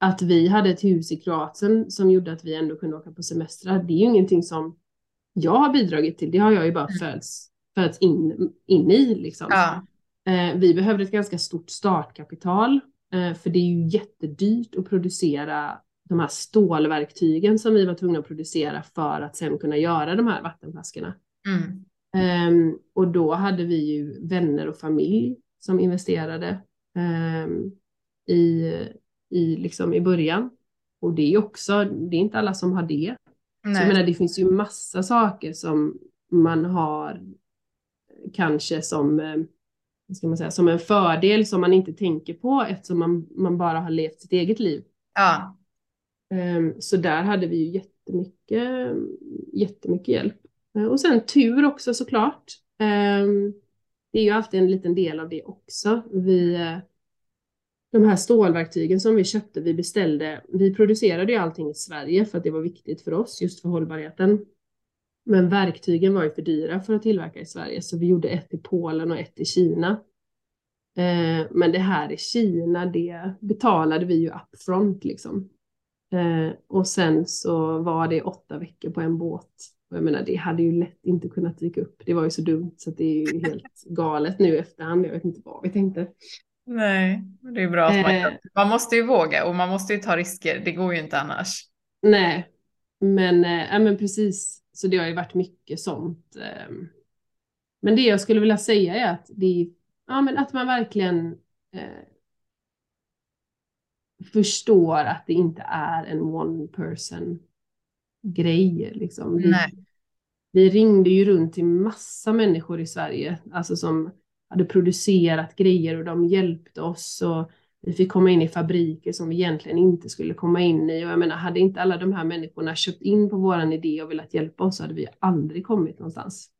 Att vi hade ett hus i Kroatien som gjorde att vi ändå kunde åka på semestrar, det är ju ingenting som jag har bidragit till, det har jag ju bara mm. fötts, fötts in, in i. Liksom. Ja. Eh, vi behövde ett ganska stort startkapital, eh, för det är ju jättedyrt att producera de här stålverktygen som vi var tvungna att producera för att sen kunna göra de här vattenflaskorna. Mm. Um, och då hade vi ju vänner och familj som investerade um, i, i, liksom i början. Och det är också, det är inte alla som har det. Nej. Så jag menar, det finns ju massa saker som man har kanske som, eh, vad ska man säga, som en fördel som man inte tänker på eftersom man, man bara har levt sitt eget liv. Ja. Um, så där hade vi ju jättemycket, jättemycket hjälp. Eh, och sen tur också såklart. Ehm, det är ju alltid en liten del av det också. Vi, eh, de här stålverktygen som vi köpte, vi beställde, vi producerade ju allting i Sverige för att det var viktigt för oss just för hållbarheten. Men verktygen var ju för dyra för att tillverka i Sverige så vi gjorde ett i Polen och ett i Kina. Eh, men det här i Kina, det betalade vi ju upfront liksom. Eh, och sen så var det åtta veckor på en båt och jag menar, det hade ju lätt inte kunnat dyka upp. Det var ju så dumt så det är ju helt galet nu i efterhand. Jag vet inte vad vi tänkte. Nej, det är bra att man, eh, man måste ju våga och man måste ju ta risker. Det går ju inte annars. Nej, men, äh, men precis. Så det har ju varit mycket sånt. Äh, men det jag skulle vilja säga är att, det, ja, men att man verkligen äh, förstår att det inte är en one person grej. Liksom. Vi, vi, ringde ju runt till massa människor i Sverige, alltså som hade producerat grejer och de hjälpte oss. Och vi fick komma in i fabriker som vi egentligen inte skulle komma in i. Och jag menar, hade inte alla de här människorna köpt in på våran idé och velat hjälpa oss så hade vi aldrig kommit någonstans.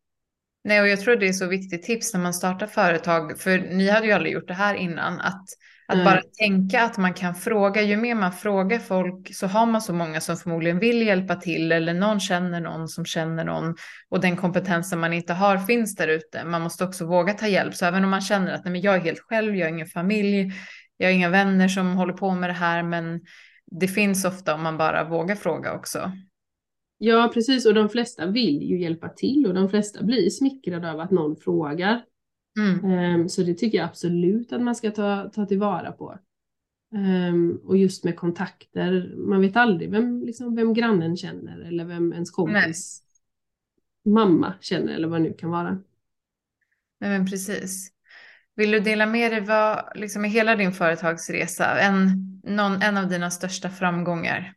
Nej, och jag tror det är så viktigt tips när man startar företag, för ni hade ju aldrig gjort det här innan, att, att Nej. bara tänka att man kan fråga. Ju mer man frågar folk så har man så många som förmodligen vill hjälpa till eller någon känner någon som känner någon och den kompetensen man inte har finns där ute. Man måste också våga ta hjälp, så även om man känner att nej, men jag är helt själv, jag har ingen familj, jag har inga vänner som håller på med det här, men det finns ofta om man bara vågar fråga också. Ja, precis. Och de flesta vill ju hjälpa till och de flesta blir smickrade av att någon frågar. Mm. Ehm, Så det tycker jag absolut att man ska ta, ta tillvara på. Ehm, Och just med kontakter, man vet aldrig vem, liksom, vem grannen känner eller vem ens kompis mamma känner eller vad det nu kan vara. Nej, men precis. Vill du dela med dig vad, liksom i hela din företagsresa, en, någon, en av dina största framgångar?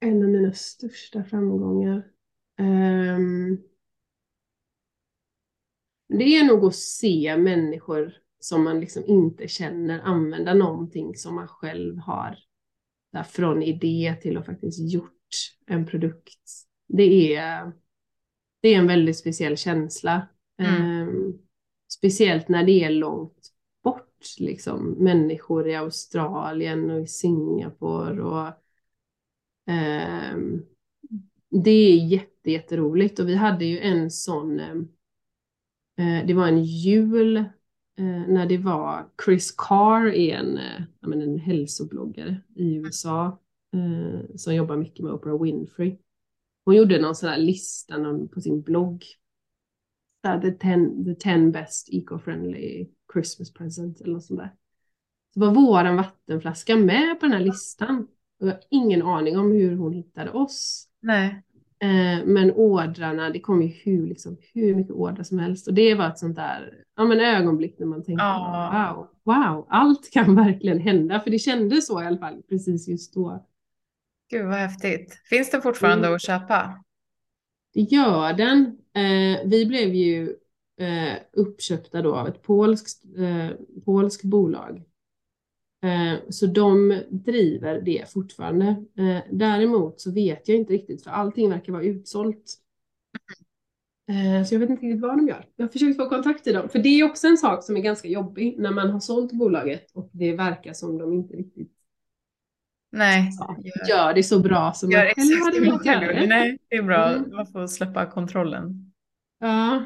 En av mina största framgångar. Ehm, det är nog att se människor som man liksom inte känner använda någonting som man själv har. Där från idé till att faktiskt gjort en produkt. Det är, det är en väldigt speciell känsla. Mm. Ehm, speciellt när det är långt bort, liksom människor i Australien och i Singapore och Ehm, det är jätte, jätteroligt och vi hade ju en sån, eh, eh, det var en jul eh, när det var Chris Carr, är en, eh, en hälsobloggare i USA eh, som jobbar mycket med Oprah Winfrey. Hon gjorde någon sån här lista någon, på sin blogg. The, ten, the ten best eco-friendly Christmas present eller något sånt där. Så var våran vattenflaska med på den här listan. Och jag har ingen aning om hur hon hittade oss. Nej. Eh, men ordrarna, det kom ju hur, liksom, hur mycket ordrar som helst. Och det var ett sånt där ja, men ögonblick när man tänkte Ja. wow, wow, allt kan verkligen hända. För det kändes så i alla fall precis just då. Gud vad häftigt. Finns det fortfarande Mm. att köpa? Det gör den. Eh, vi blev ju eh, uppköpta då av ett polskt, eh, polskt bolag. Eh, så de driver det fortfarande. Eh, däremot så vet jag inte riktigt för allting verkar vara utsålt. Eh, så jag vet inte riktigt vad de gör. Jag har försökt få kontakt i dem. För det är också en sak som är ganska jobbig när man har sålt bolaget och det verkar som de inte riktigt Nej. ja, Gör, gör det så bra som gör man själv hade velat göra det. Nej, det är bra. Mm. Man får släppa kontrollen. Ja,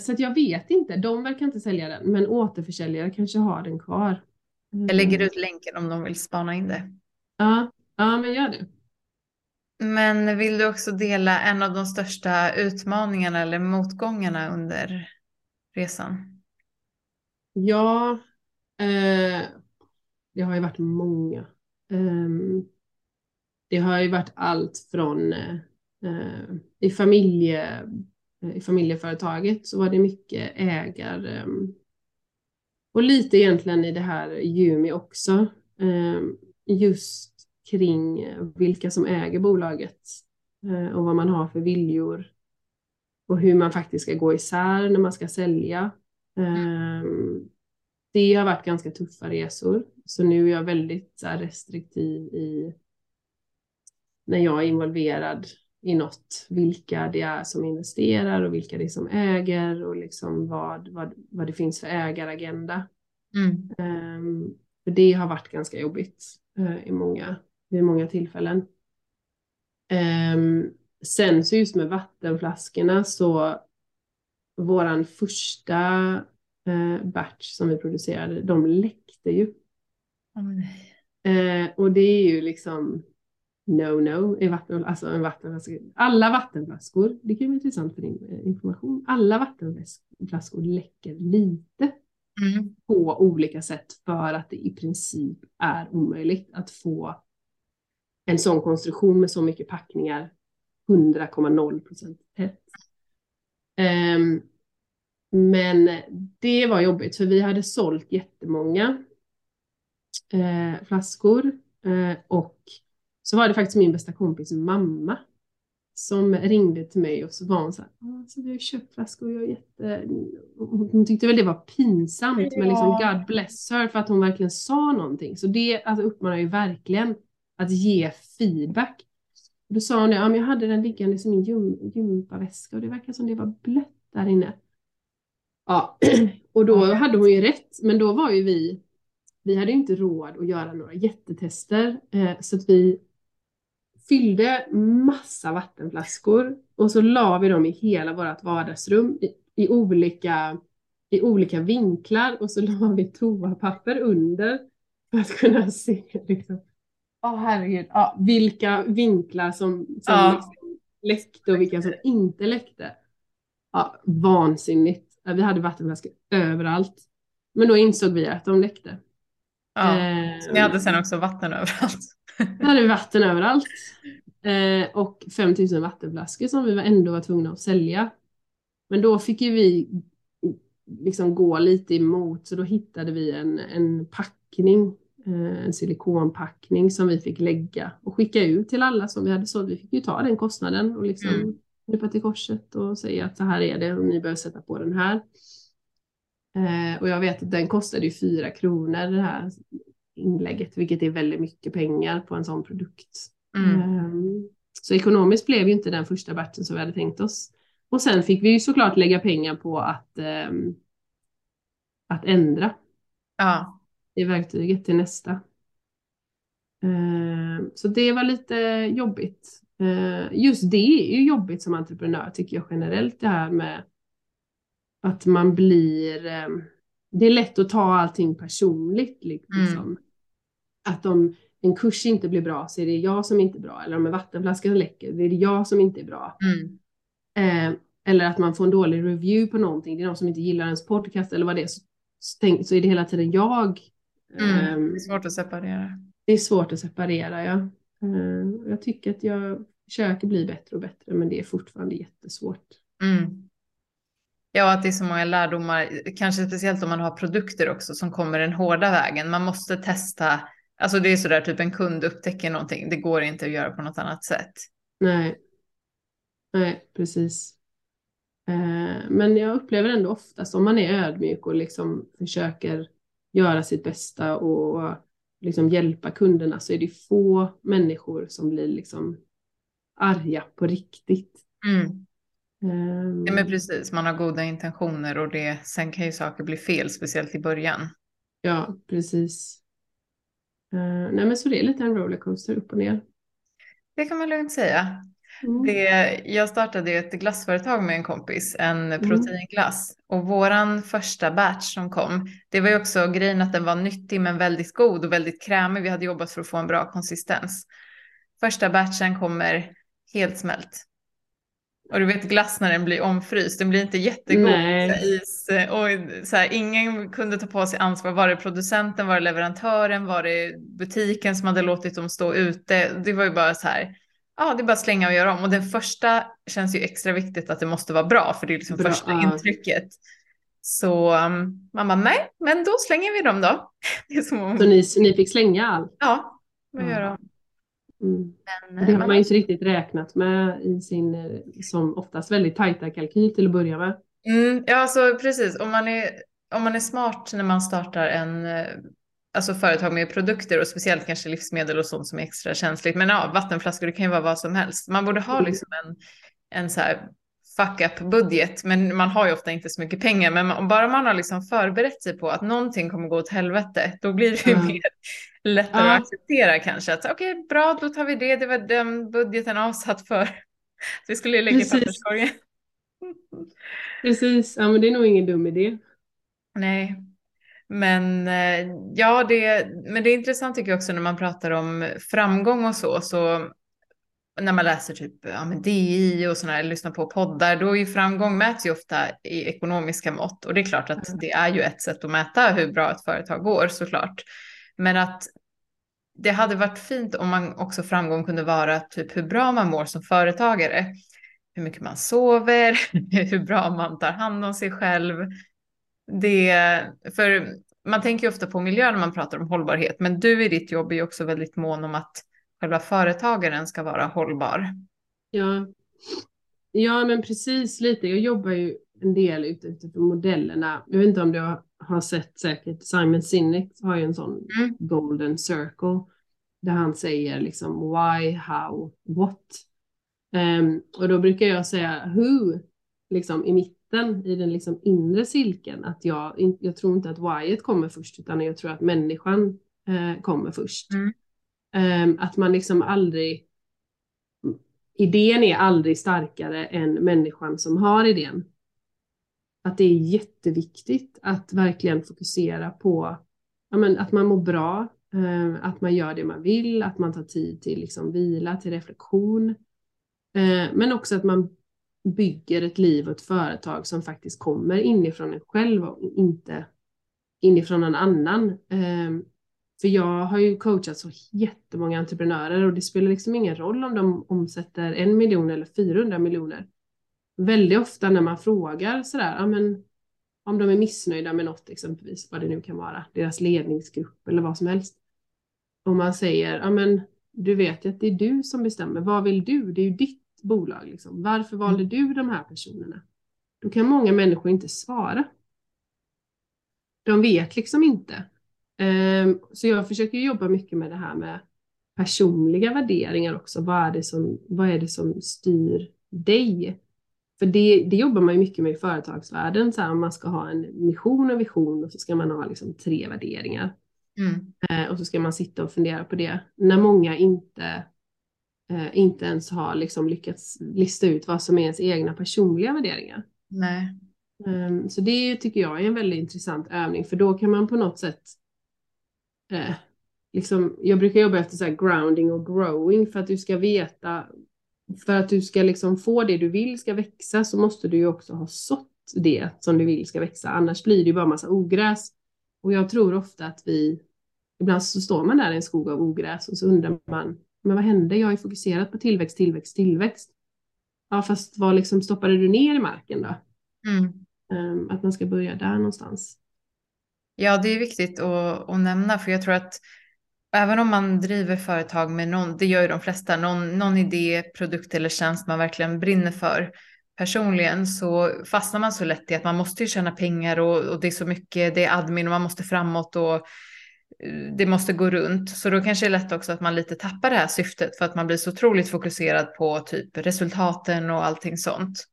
så att jag vet inte. De verkar inte sälja den, men återförsäljare kanske har den kvar. Jag lägger Mm. ut länken om de vill spana in det. Ja, ja, men gör det. Men vill du också dela en av de största utmaningarna eller motgångarna under resan? Ja, eh, det har ju varit många. Ehm, det har ju varit allt från eh, eh, i, familje, eh, i familjeföretaget så var det mycket ägar ehm, och lite egentligen i det här Jumi också. Eh, just kring vilka som äger bolaget eh, och vad man har för viljor och hur man faktiskt ska gå isär när man ska sälja. Eh, det har varit ganska tuffa resor, så nu är jag väldigt restriktiv i när jag är involverad i något, vilka det är som investerar och vilka det är som äger och liksom vad, vad, vad det finns för ägaragenda. Mm. Ehm, för det har varit ganska jobbigt eh, i många, vid många tillfällen. Ehm, sen så just med vattenflaskorna så våran första eh, batch som vi producerade, de läckte ju. Nej. Eh, och det är ju liksom no-no i vatten, alltså en vattenflaska. Alla vattenflaskor, det kan vara intressant för din eh, information, alla vattenflaskor läcker lite Mm. på olika sätt för att det i princip är omöjligt att få en sån konstruktion med så mycket packningar 100,0 procent tätt. Ehm, men det var jobbigt för vi hade sålt jättemånga eh, flaskor eh, och så var det faktiskt min bästa kompis mamma som ringde till mig och så var hon så här, "Ja, så vi har ju köpt flaskor jag är jätte... Hon tyckte väl det var pinsamt men liksom Ja. God bless her för att hon verkligen sa någonting. Så det alltså, uppmanar ju verkligen att ge feedback. Då sa hon det, ja, men jag hade den liggande i min gym, gympaväska och det verkar som det var blött där inne. Ja, och då hade hon ju rätt, men då var ju vi, vi hade inte råd att göra några jättetester, eh, så att vi fyllde massa vattenflaskor och så la vi dem i hela vårt vardagsrum i, i, olika, i olika vinklar och så la vi toapapper under för att kunna se liksom, oh, herregud, ja, vilka vinklar som, som ja. liksom läckte och vilka som inte läckte. Ja, vansinnigt. Vi hade vattenflaskor överallt. Men då insåg vi att de läckte. Ja, eh, ni hade sen också vatten överallt. Då hade vi vatten överallt. Eh, och 5000 vattenflaskor som vi ändå var tvungna att sälja. Men då fick ju vi liksom gå lite emot så då hittade vi en, en packning, eh, en silikonpackning som vi fick lägga och skicka ut till alla som vi hade sålt. Vi fick ju ta den kostnaden och liksom mm. nypa till korset och säga att så här är det och ni behöver sätta på den här. Eh, och jag vet att den kostade ju fyra kronor det här inlägget, vilket är väldigt mycket pengar på en sån produkt. Mm. Ehm, så ekonomiskt blev ju inte den första batchen som vi hade tänkt oss. Och sen fick vi ju såklart lägga pengar på att, um, att ändra ja. i verktyget till nästa. Uh, så det var lite jobbigt. Just det är ju jobbigt som entreprenör tycker jag generellt det här med att man blir det är lätt att ta allting personligt. Liksom. Mm. Att om en kurs inte blir bra så är det jag som inte är bra. Eller om en vattenflaska läcker, det är det jag som inte är bra. Mm. Eh, eller att man får en dålig review på någonting, det är någon som inte gillar ens podcast eller vad det är, så, så är det hela tiden jag. Mm. Eh, det är svårt att separera. Det är svårt att separera, ja. Eh, jag tycker att jag försöker bli bättre och bättre, men det är fortfarande jättesvårt. Mm. Ja, att det är så många lärdomar, kanske speciellt om man har produkter också som kommer den hårda vägen. Man måste testa Alltså det är sådär typ en kund upptäcker någonting. Det går inte att göra på något annat sätt. Nej. Nej, precis. Eh, men jag upplever ändå oftast om man är ödmjuk och liksom försöker göra sitt bästa och liksom hjälpa kunderna så är det få människor som blir liksom arga på riktigt. Mm. Um, ja, men precis, man har goda intentioner och det, sen kan ju saker bli fel, speciellt i början. Ja, precis. Uh, nej men så det är lite en rollercoaster upp och ner. Det kan man lugnt säga. Mm. Det, jag startade ett glassföretag med en kompis, en mm. proteinglass. Och våran första batch som kom, det var ju också grejen att den var nyttig men väldigt god och väldigt krämig. Vi hade jobbat för att få en bra konsistens. Första batchen kommer helt smält. Och du vet glass när den blir omfryst, den blir inte jättegod. Is, och så här, ingen kunde ta på sig ansvar. Var det producenten, var det leverantören, var det butiken som hade låtit dem stå ute? Det var ju bara så här, ja det är bara att slänga och göra om. Och den första känns ju extra viktigt att det måste vara bra, för det är liksom bra, första ja. intrycket. Så um, man bara, nej, men då slänger vi dem då. Det är som om... Så ni, ni fick slänga allt? Ja, vad gör de? Mm. Men, det har man ju inte riktigt räknat med i sin, eh, som oftast väldigt tajta kalkyl till att börja med. Mm, ja, alltså precis. Om man, är, om man är smart när man startar en eh, alltså företag med produkter och speciellt kanske livsmedel och sånt som är extra känsligt. Men ja, vattenflaskor, det kan ju vara vad som helst. Man borde ha mm. liksom en, en så här fuck up budget, men man har ju ofta inte så mycket pengar. Men man, bara man har liksom förberett sig på att någonting kommer gå åt helvete, då blir det ju mm. mer lättare ja. att acceptera kanske. Att okej, okay, bra, då tar vi det. Det var den budgeten avsatt för. Så vi skulle lägga i papperskorgen. Precis, ja men det är nog ingen dum idé. Nej, men eh, ja, det, men det är intressant tycker jag också när man pratar om framgång och så, så när man läser typ ja, men DI och sådana lyssnar på poddar, då är ju framgång mäts ju ofta i ekonomiska mått. Och det är klart att det är ju ett sätt att mäta hur bra ett företag går såklart. Men att det hade varit fint om man också framgång kunde vara typ hur bra man mår som företagare. Hur mycket man sover, hur bra man tar hand om sig själv. Det, för man tänker ju ofta på miljö när man pratar om hållbarhet, men du i ditt jobb är ju också väldigt mån om att själva företagaren ska vara hållbar. Ja, ja men precis lite. Jag jobbar ju en del utifrån modellerna. Jag vet inte om du har, har sett säkert Simon Sinek har ju en sån mm. golden circle. där han säger liksom why, how, what. Um, och då brukar jag säga who, liksom i mitten, i den liksom inre cirkeln. Att jag, jag tror inte att whyet kommer först, utan jag tror att människan uh, kommer först. Mm. Um, att man liksom aldrig, idén är aldrig starkare än människan som har idén. Att det är jätteviktigt att verkligen fokusera på ja, men, att man mår bra, eh, att man gör det man vill, att man tar tid till liksom, vila, till reflektion. Eh, men också att man bygger ett liv och ett företag som faktiskt kommer inifrån en själv och inte inifrån någon annan. Eh, för jag har ju coachat så jättemånga entreprenörer och det spelar liksom ingen roll om de omsätter en miljon eller 400 miljoner. Väldigt ofta när man frågar sådär, ja men om de är missnöjda med något exempelvis, vad det nu kan vara, deras ledningsgrupp eller vad som helst. Om man säger, ja men du vet ju att det är du som bestämmer, vad vill du? Det är ju ditt bolag liksom. Varför valde mm. du de här personerna? Då kan många människor inte svara. De vet liksom inte. Ehm, så jag försöker jobba mycket med det här med personliga värderingar också. Vad är det som, vad är det som styr dig? För det, det jobbar man ju mycket med i företagsvärlden, så här, man ska ha en mission och vision och så ska man ha liksom tre värderingar. Mm. Eh, och så ska man sitta och fundera på det. När många inte, eh, inte ens har liksom lyckats lista ut vad som är ens egna personliga värderingar. Nej. Um, så det tycker jag är en väldigt intressant övning, för då kan man på något sätt eh, liksom, jag brukar jobba efter så grounding och growing för att du ska veta, för att du ska liksom få det du vill ska växa så måste du ju också ha sått det som du vill ska växa, annars blir det ju bara massa ogräs. Och jag tror ofta att vi, ibland så står man där i en skog av ogräs och så undrar man, men vad hände? Jag är fokuserat på tillväxt, tillväxt, tillväxt. Ja, fast vad liksom stoppade du ner i marken då? Mm. Um, att man ska börja där någonstans. Ja, det är viktigt att, att nämna för jag tror att även om man driver företag med någon, det gör ju de flesta, någon, någon idé, produkt eller tjänst man verkligen brinner för personligen så fastnar man så lätt i att man måste ju tjäna pengar och, och det är så mycket, det är admin och man måste framåt och eh, det måste gå runt. Så då kanske det är lätt också att man lite tappar det här syftet för att man blir så otroligt fokuserad på typ resultaten och allting sånt.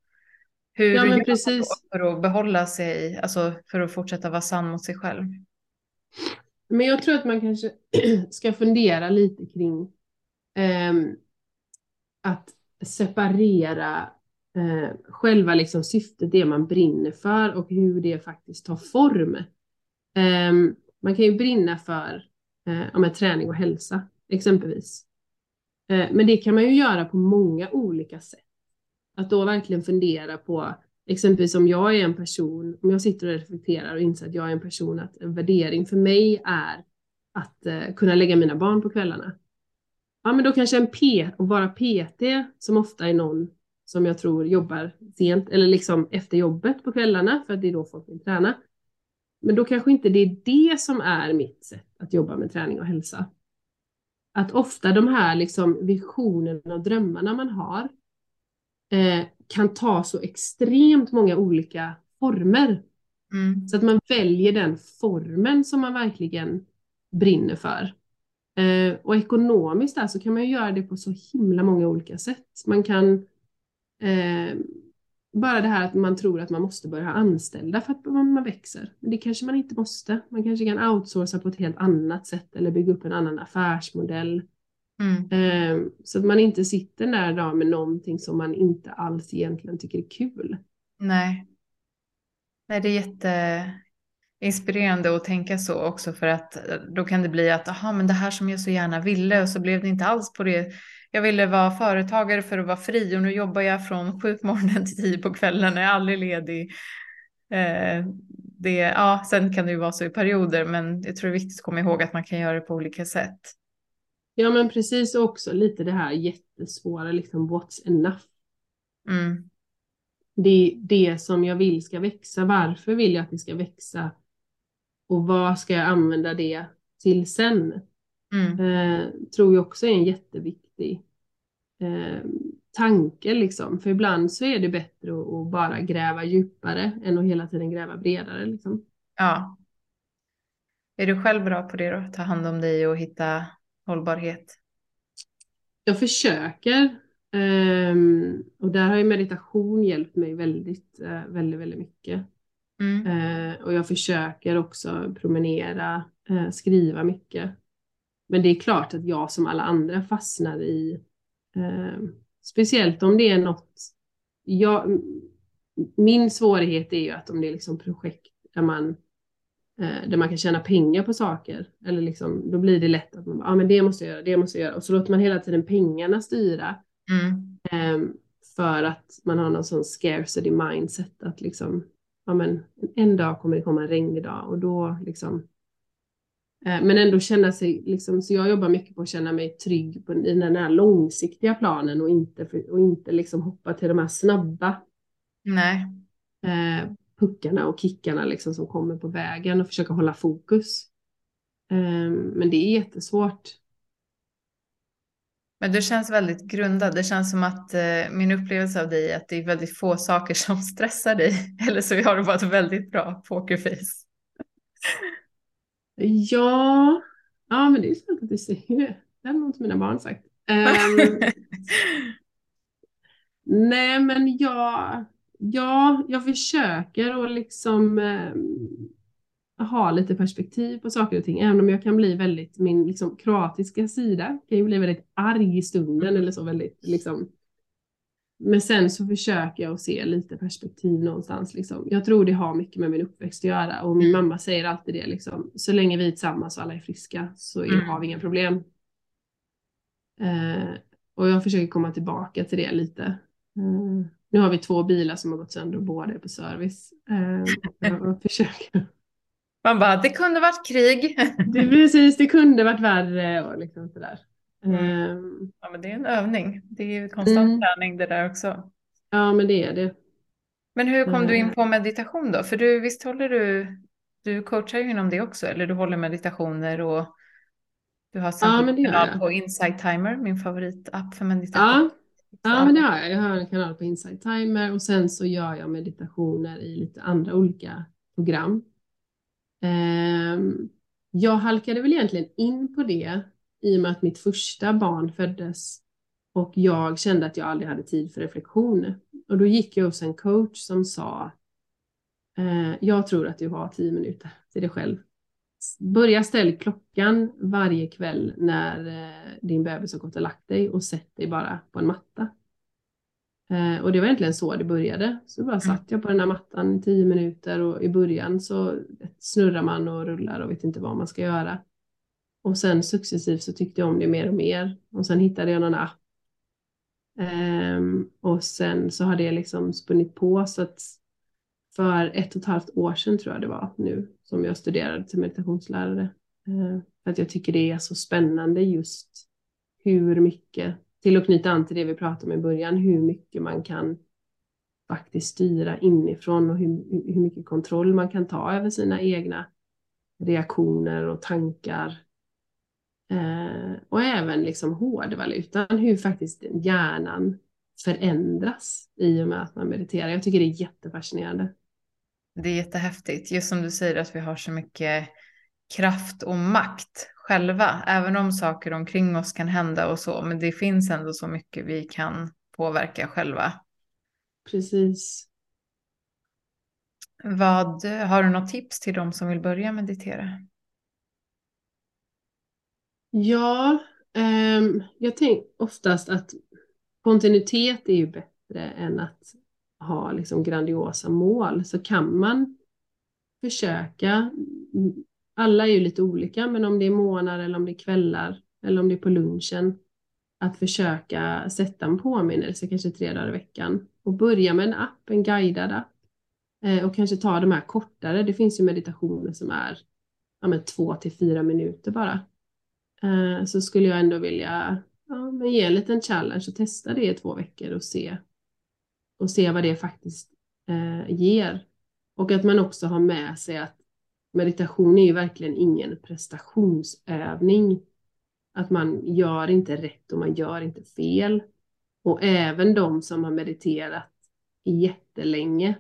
Hur ja, men precis. för att behålla sig, alltså för att fortsätta vara sann mot sig själv? Men jag tror att man kanske ska fundera lite kring eh, att separera eh, själva liksom syftet, det man brinner för och hur det faktiskt tar form. Eh, man kan ju brinna för eh, träning och hälsa exempelvis. Eh, men det kan man ju göra på många olika sätt. Att då verkligen fundera på, exempelvis om jag är en person, om jag sitter och reflekterar och inser att jag är en person, att en värdering för mig är att eh, kunna lägga mina barn på kvällarna. Ja, men då kanske en P, och vara PT, som ofta är någon som jag tror jobbar sent eller liksom efter jobbet på kvällarna, för att det är då folk vill träna. Men då kanske inte det är det som är mitt sätt att jobba med träning och hälsa. Att ofta de här liksom visionerna och drömmarna man har, eh, kan ta så extremt många olika former. Mm. Så att man väljer den formen som man verkligen brinner för. Eh, och ekonomiskt där så kan man ju göra det på så himla många olika sätt. Man kan eh, bara det här att man tror att man måste börja ha anställda för att man växer. Men det kanske man inte måste. Man kanske kan outsourca på ett helt annat sätt eller bygga upp en annan affärsmodell. Mm. Ehm, så att man inte sitter där då med någonting som man inte alls egentligen tycker är kul. Nej. Nej, det är jätteinspirerande att tänka så också för att eh, då kan det bli att aha, men det här som jag så gärna ville och så blev det inte alls på det. Jag ville vara företagare för att vara fri och nu jobbar jag från sju på morgonen till tio på kvällen, jag är aldrig ledig. Eh, det, ja, sen kan det ju vara så i perioder, men jag tror det är viktigt att komma ihåg att man kan göra det på olika sätt. Ja men precis också lite det här jättesvåra liksom what's enough. Mm. Det, det som jag vill ska växa, varför vill jag att det ska växa? Och vad ska jag använda det till sen? Mm. Eh, tror jag också är en jätteviktig eh, tanke liksom. För ibland så är det bättre att, att, bara gräva djupare än att hela tiden gräva bredare liksom. Ja. Är du själv bra på det då? Ta hand om dig och hitta hållbarhet? Jag försöker. Um, och där har ju meditation hjälpt mig väldigt, uh, väldigt, väldigt mycket. Mm. Uh, och jag försöker också promenera, uh, skriva mycket. Men det är klart att jag som alla andra fastnar i, speciellt om det är något, jag, min svårighet är ju att om det är liksom projekt där man där man kan tjäna pengar på saker. Eller liksom, då blir det lätt att man bara, ah, men det måste jag göra, det måste jag göra. Och så låter man hela tiden pengarna styra. Mm. Um, för att man har någon sån scarcity mindset att liksom, ja men en dag kommer det komma en regnig dag och då liksom uh, men ändå känna sig, liksom, så jag jobbar mycket på att känna mig trygg på, i den här långsiktiga planen och inte, och inte liksom hoppa till de här snabba. Nej. Uh, puckarna och kickarna liksom som kommer på vägen och försöka hålla fokus. Ehm, men det är jättesvårt. Men du känns väldigt grundad. Det känns som att eh, min upplevelse av dig är att det är väldigt få saker som stressar dig. Eller så har du bara ett väldigt bra pokerface. Ja, ja men det är sant att du säger det. Det har nog mina barn sagt. Um, nej, men jag, ja, jag försöker att liksom eh, ha lite perspektiv på saker och ting, även om jag kan bli väldigt, min liksom, kroatiska sida kan ju bli väldigt arg i stunden eller så väldigt liksom. Men sen så försöker jag att se lite perspektiv någonstans. Liksom. Jag tror det har mycket med min uppväxt att göra och min mamma säger alltid det liksom. Så länge vi är tillsammans och alla är friska så mm. har vi inga problem. Eh, och jag försöker komma tillbaka till det lite. Eh, nu har vi två bilar som har gått sönder och båda är på service. Eh, försöker. Man bara, det kunde varit krig. det, precis, det kunde varit värre och liksom sådär. Mm. Ja, men det är en övning. Det är ju konstant mm. träning det där också. Ja, men det är det. Men hur kom du in på meditation då? För du, visst håller du, du coachar ju inom det också, eller du håller meditationer och du har ja, kanal på Insight Timer, min favoritapp för meditation. Ja, Ja, men det har jag. Jag har en kanal på Insight Timer och sen så gör jag meditationer i lite andra olika program. Ehm, jag halkade väl egentligen in på det i och med att mitt första barn föddes och jag kände att jag aldrig hade tid för reflektion. Och då gick jag hos en coach som sa eh, jag tror att du har tio minuter till dig själv. Börja ställ klockan varje kväll när eh, din bebis har gått och lagt dig och sätt dig bara på en matta. Eh, och det var egentligen så det började. Så bara mm. satt jag på den här mattan i tio minuter och i början så snurrar man och rullar och vet inte vad man ska göra. Och sen successivt så tyckte jag om det mer och mer. Och sen hittade jag någon app. Um, och sen så hade jag liksom spunnit på så att för ett och ett halvt år sedan tror jag det var nu som jag studerade till meditationslärare. Eh, för att jag tycker det är så spännande just hur mycket till att knyta an till det vi pratade om i början, hur mycket man kan faktiskt styra inifrån och hur, hur mycket kontroll man kan ta över sina egna reaktioner och tankar. Eh, och även liksom hårdvalutan, hur faktiskt hjärnan förändras i och med att man mediterar. Jag tycker det är jättefascinerande. Det är jättehäftigt, just som du säger att vi har så mycket kraft och makt själva, även om saker omkring oss kan hända och så, men det finns ändå så mycket vi kan påverka själva. Precis. Vad, har du något tips till de som vill börja meditera? Ja, um, jag tänker oftast att kontinuitet är ju bättre än att ha liksom grandiosa mål. Så kan man försöka alla är ju lite olika, men om det är månader eller om det är kvällar eller om det är på lunchen, att försöka sätta en påminnelse kanske tre dagar i veckan och börja med en app, en guidad app eh, och kanske ta de här kortare. Det finns ju meditationer som är ja, men två till fyra minuter bara. Eh, så skulle jag ändå vilja ja, men ge en liten challenge och testa det i två veckor och se och se vad det faktiskt eh, ger. Och att man också har med sig att meditation är ju verkligen ingen prestationsövning. Att man gör inte rätt och man gör inte fel. Och även de som har mediterat jättelänge,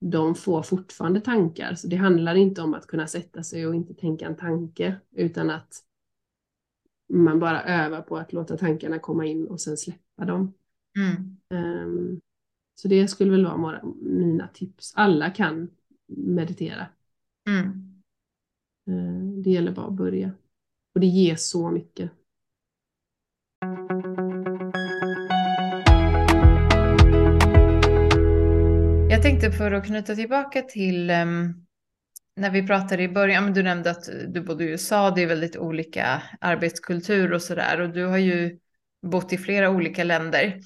de får fortfarande tankar. Så det handlar inte om att kunna sätta sig och inte tänka en tanke, utan att man bara övar på att låta tankarna komma in och sen släppa dem. Mm. Um, så det skulle väl vara några, mina tips. Alla kan meditera. Mm. Uh, det gäller bara att börja. Och det ger så mycket. Jag tänkte för att knyta tillbaka till um, när vi pratade i början, du nämnde att du bodde i USA, det är väldigt olika arbetskultur och sådär och du har ju bott i flera olika länder.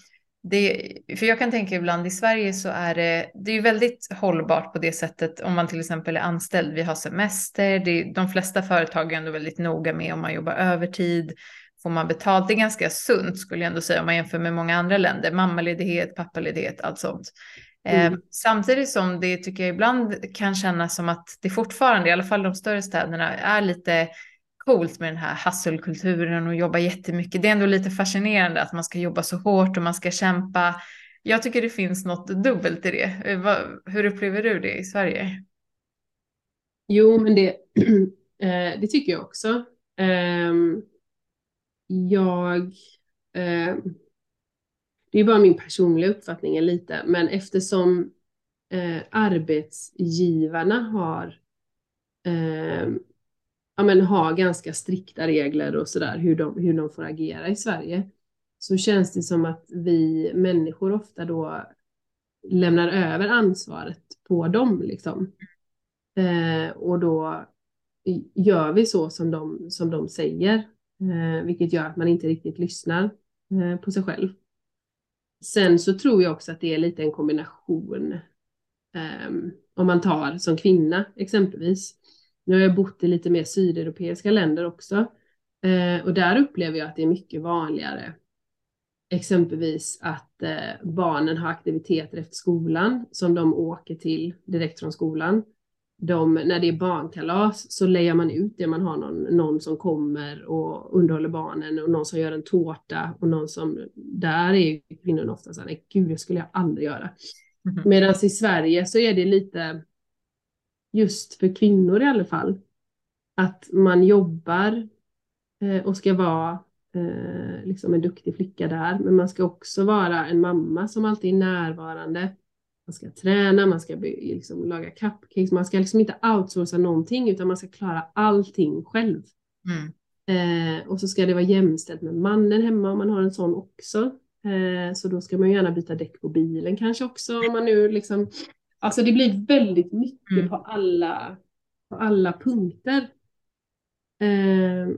Det, för jag kan tänka ibland i Sverige så är det, det är väldigt hållbart på det sättet om man till exempel är anställd, vi har semester, det, de flesta företag är ändå väldigt noga med om man jobbar övertid, får man betalt, det är ganska sunt skulle jag ändå säga om man jämför med många andra länder, mammaledighet, pappaledighet, allt sånt. Eh, mm. Samtidigt som det tycker jag ibland kan kännas som att det fortfarande, i alla fall de större städerna, är lite coolt med den här hustle-kulturen och jobba jättemycket. Det är ändå lite fascinerande att man ska jobba så hårt och man ska kämpa. Jag tycker det finns något dubbelt i det. Eh, hur upplever du det i Sverige? Jo, men det, eh, det tycker jag också. Ehm, jag ehm, det är bara min personliga uppfattning lite, men eftersom eh, arbetsgivarna har, ehm, ja, men har ganska strikta regler och sådär hur de, hur de får agera i Sverige, så känns det som att vi människor ofta då lämnar över ansvaret på dem. Liksom. Eh, och då gör vi så som de, som de säger, eh, vilket gör att man inte riktigt lyssnar eh, på sig själv. Sen så tror jag också att det är lite en kombination. Ehm, om man tar som kvinna exempelvis. Nu har jag bott i lite mer sydeuropeiska länder också. Uh, och där upplever jag att det är mycket vanligare. Exempelvis att uh, barnen har aktiviteter efter skolan som de åker till direkt från skolan de, när det är barnkalas så lejar man ut det. Man har någon, någon som kommer och underhåller barnen och någon som gör en tårta och någon som, där är kvinnorna ofta så här, nej gud det skulle jag aldrig göra. Mm -hmm. Medan i Sverige så är det lite, just för kvinnor i alla fall, att man jobbar eh, och ska vara eh, liksom en duktig flicka där, men man ska också vara en mamma som alltid är närvarande man ska träna, man ska liksom laga cupcakes, man ska liksom inte outsourca någonting utan man ska klara allting själv. Mm. Eh, och så ska det vara jämställt med mannen hemma om man har en sån också. Eh, så då ska man gärna byta däck på bilen kanske också om man nu liksom. Alltså det blir väldigt mycket mm. på, alla, på alla punkter. Eh,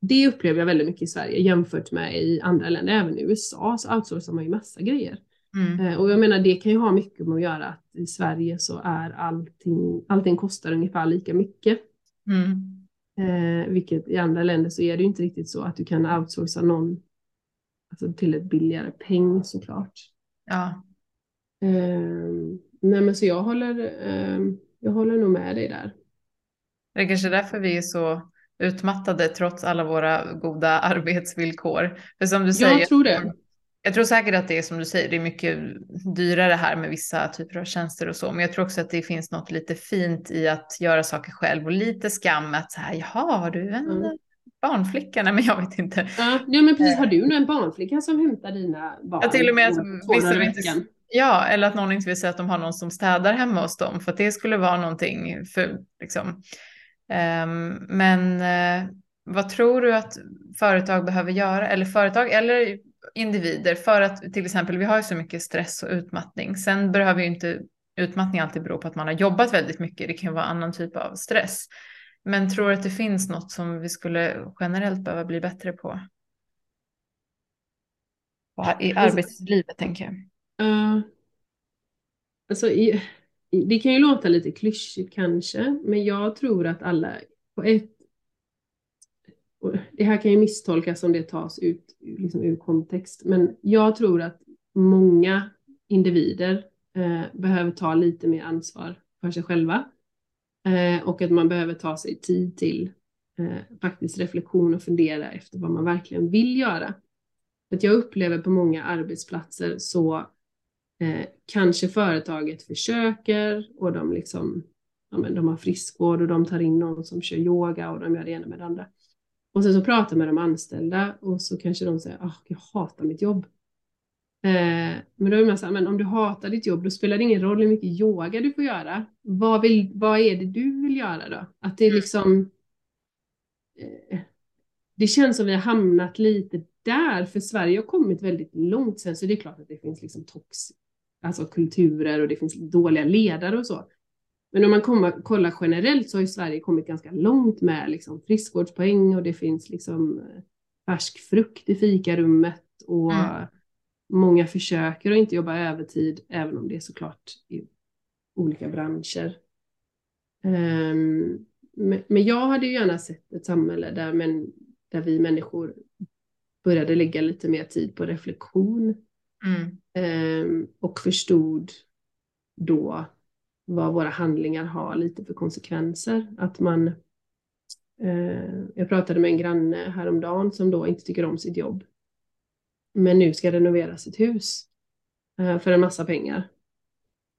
det upplever jag väldigt mycket i Sverige jämfört med i andra länder, även i USA så outsourcar man ju massa grejer. Mm. Eh, och jag menar det kan ju ha mycket med att göra att i Sverige så är allting, allting kostar ungefär lika mycket. Mm. Eh, vilket i andra länder så är det ju inte riktigt så att du kan outsourca någon alltså till ett billigare peng såklart. Ja. Eh, nej men så jag håller, eh, jag håller nog med dig där. Det är kanske därför vi är så utmattade trots alla våra goda arbetsvillkor. För som du säger, jag tror det. Jag tror säkert att det är som du säger, det är mycket dyrare här med vissa typer av tjänster och så. Men jag tror också att det finns något lite fint i att göra saker själv och lite skam att så här, jaha, har du en mm. barnflicka? Nej, men jag vet inte. Ja, men precis. Har du nu en barnflicka som hämtar dina barn? Ja, till och med att vissa Ja, eller att någon inte vill säga att de har någon som städar hemma hos dem. För att det skulle vara någonting för, liksom. Um, men uh, vad tror du att företag behöver göra? Eller företag, eller individer för att till exempel vi har ju så mycket stress och utmattning. Sen behöver ju inte utmattning alltid bero på att man har jobbat väldigt mycket. Det kan vara annan typ av stress. Men tror du att det finns något som vi skulle generellt behöva bli bättre på? I arbetslivet tänker jag. Uh, alltså, i, det kan ju låta lite klyschigt kanske, men jag tror att alla på ett det här kan ju misstolkas om det tas ut liksom ur kontext, men jag tror att många individer eh, behöver ta lite mer ansvar för sig själva eh, och att man behöver ta sig tid till eh, faktiskt reflektion och fundera efter vad man verkligen vill göra. Att jag upplever på många arbetsplatser så eh, kanske företaget försöker och de liksom ja, men de har friskvård och de tar in någon som kör yoga och de gör det ena med det andra. Och sen så pratar med de anställda och så kanske de säger, ah, jag hatar mitt jobb. Eh, men då är man så här, men om du hatar ditt jobb, då spelar det ingen roll hur mycket yoga du får göra. Vad, vill, vad är det du vill göra då? Att det är liksom... Eh, det känns som vi har hamnat lite där, för Sverige har kommit väldigt långt sen, så det är klart att det finns liksom tox, alltså kulturer och det finns dåliga ledare och så. Men om man kommer, kollar generellt så har ju Sverige kommit ganska långt med liksom friskvårdspoäng och det finns liksom eh, färsk frukt i fikarummet och mm. många försöker att inte jobba övertid, även om det är såklart i olika branscher. Um, men jag hade ju gärna sett ett samhälle där, men, där vi människor började lägga lite mer tid på reflektion mm. um, och förstod då vad våra handlingar har lite för konsekvenser. Att man, eh, jag pratade med en granne häromdagen som då inte tycker om sitt jobb. Men nu ska renovera sitt hus eh, för en massa pengar.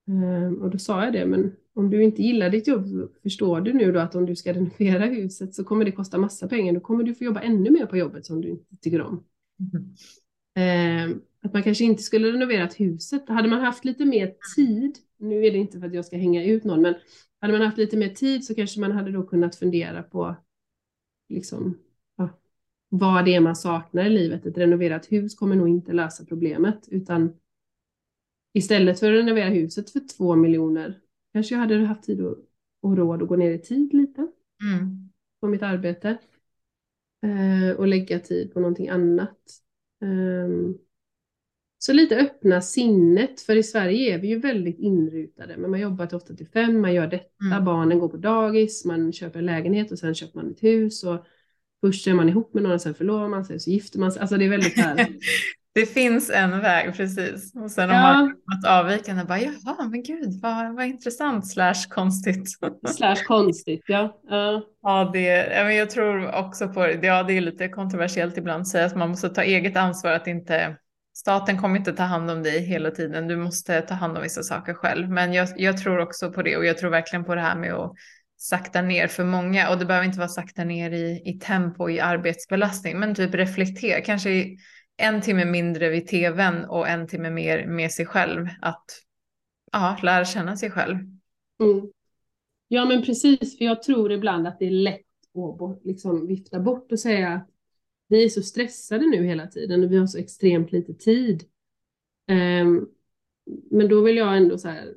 Eh, och då sa jag det, men om du inte gillar ditt jobb, förstår du nu då att om du ska renovera huset så kommer det kosta massa pengar. Då kommer du få jobba ännu mer på jobbet som du inte tycker om. Mm. Att man kanske inte skulle renoverat huset. Hade man haft lite mer tid nu är det inte för att jag ska hänga ut någon, men hade man haft lite mer tid så kanske man hade då kunnat fundera på liksom, vad det är man saknar i livet. Ett renoverat hus kommer nog inte lösa problemet, utan istället för att renovera huset för två miljoner kanske jag hade haft tid och, och råd att gå ner i tid lite mm. på mitt arbete eh, och lägga tid på någonting annat. Um, så lite öppna sinnet, för i Sverige är vi ju väldigt inrutade. Men man jobbar till 8 till 5, man gör detta, mm. barnen går på dagis, man köper en lägenhet och sen köper man ett hus. Och först är man ihop med någon, sen förlovar man sig, så gifter man sig. Alltså det är väldigt här. Det finns en väg, precis. Och sen om ja. man har något avvikande, bara jaha, men gud, vad, vad intressant, slash konstigt. slash konstigt, ja. Uh. Ja, det, jag tror också på det. Ja, det är lite kontroversiellt ibland att säga att man måste ta eget ansvar, att inte staten kommer inte ta hand om dig hela tiden. Du måste ta hand om vissa saker själv. Men jag, jag, tror också på det och jag tror verkligen på det här med att sakta ner för många. Och det behöver inte vara sakta ner i, i tempo, i arbetsbelastning, men typ reflektera. Kanske en timme mindre vid tvn och en timme mer med sig själv. Att ja, lära känna sig själv. Mm. Ja, men precis. För jag tror ibland att det är lätt att liksom vifta bort och säga vi är så stressade nu hela tiden och vi har så extremt lite tid. Um, men då vill jag ändå så här,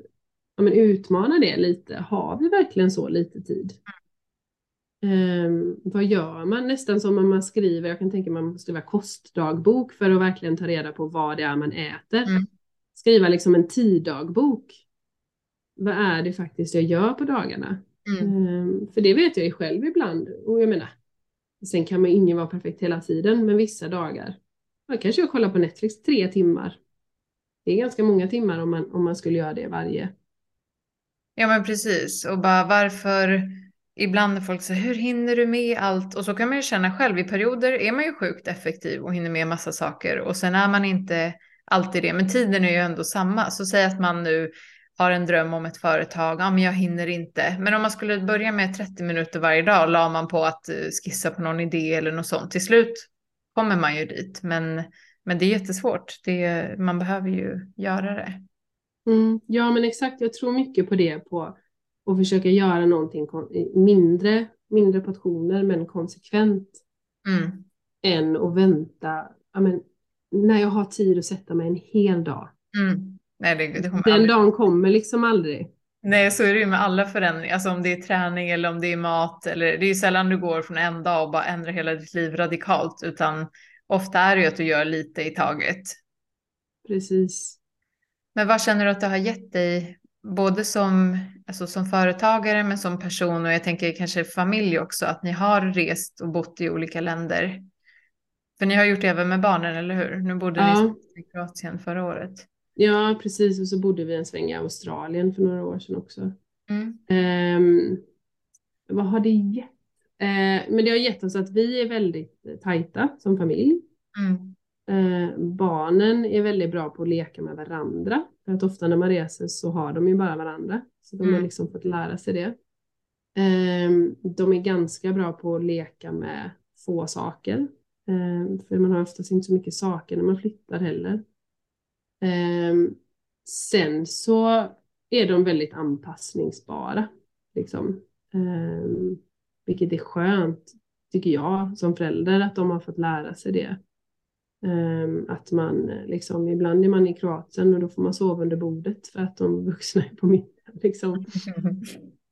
ja, men utmana det lite. Har vi verkligen så lite tid? Um, vad gör man? Nästan som om man skriver, jag kan tänka mig att man måste skriva kostdagbok för att verkligen ta reda på vad det är man äter. Mm. Skriva liksom en tiddagbok. Vad är det faktiskt jag gör på dagarna? Mm. Um, för det vet jag ju själv ibland. Och jag menar, Sen kan man ingen vara perfekt hela tiden, men vissa dagar. Man kanske jag kollar på Netflix tre timmar. Det är ganska många timmar om man, om man skulle göra det varje. Ja men precis och bara varför ibland när folk säger hur hinner du med allt och så kan man ju känna själv i perioder är man ju sjukt effektiv och hinner med massa saker och sen är man inte alltid det men tiden är ju ändå samma så säg att man nu har en dröm om ett företag, ja men jag hinner inte. Men om man skulle börja med 30 minuter varje dag, la man på att eh, skissa på någon idé eller något sånt. Till slut kommer man ju dit, men, men det är jättesvårt. Det, man behöver ju göra det. Mm, ja men exakt, jag tror mycket på det, på att försöka göra någonting mindre, mindre portioner men konsekvent. Mm. Än att vänta, ja, men, när jag har tid att sätta mig en hel dag. Mm Nej, det, det Den aldrig. dagen kommer liksom aldrig. Nej, så är det ju med alla förändringar, alltså om det är träning eller om det är mat eller det är ju sällan du går från en dag och bara ändrar hela ditt liv radikalt, utan ofta är det ju att du gör lite i taget. Precis. Men vad känner du att det har gett dig, både som, alltså som företagare men som person och jag tänker kanske familj också, att ni har rest och bott i olika länder? För ni har gjort det även med barnen, eller hur? Nu bodde ja. ni i Kroatien förra året. Ja, precis. Och så bodde vi en sväng i Australien för några år sedan också. Mm. Um, vad har det gett? Uh, men det har gett oss att vi är väldigt tajta som familj. Mm. Uh, barnen är väldigt bra på att leka med varandra. För att ofta när man reser så har de ju bara varandra. Så de mm. har liksom fått lära sig det. Um, de är ganska bra på att leka med få saker. Eh, för man har oftast inte så mycket saker när man flyttar heller. Eh, sen så är de väldigt anpassningsbara. Liksom. Eh, vilket är skönt, tycker jag, som förälder, att de har fått lära sig det. Um, att man liksom, ibland är man i Kroatien och då får man sova under bordet för att de vuxna är på middag. Liksom.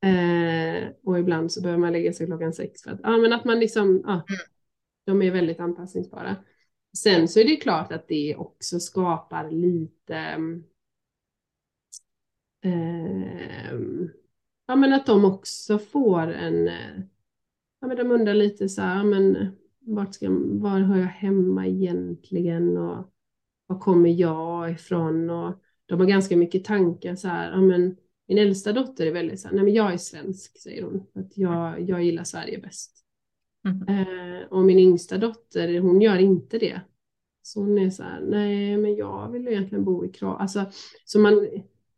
uh, och ibland så behöver man lägga sig klockan sex för att, ja, men att man liksom, ja, mm. de är väldigt anpassningsbara. Sen så är det klart att det också skapar lite uh, ja men att de också får en, ja men de undrar lite så här, men vart ska, var hör jag hemma egentligen och var kommer jag ifrån och de har ganska mycket tankar så här, ja men min äldsta dotter är väldigt så här, nej men jag är svensk säger hon, för att jag, jag gillar Sverige bäst. Mm. Eh, och min yngsta dotter, hon gör inte det. Så hon är så här, nej men jag vill egentligen bo i Kroatien. Alltså, så man,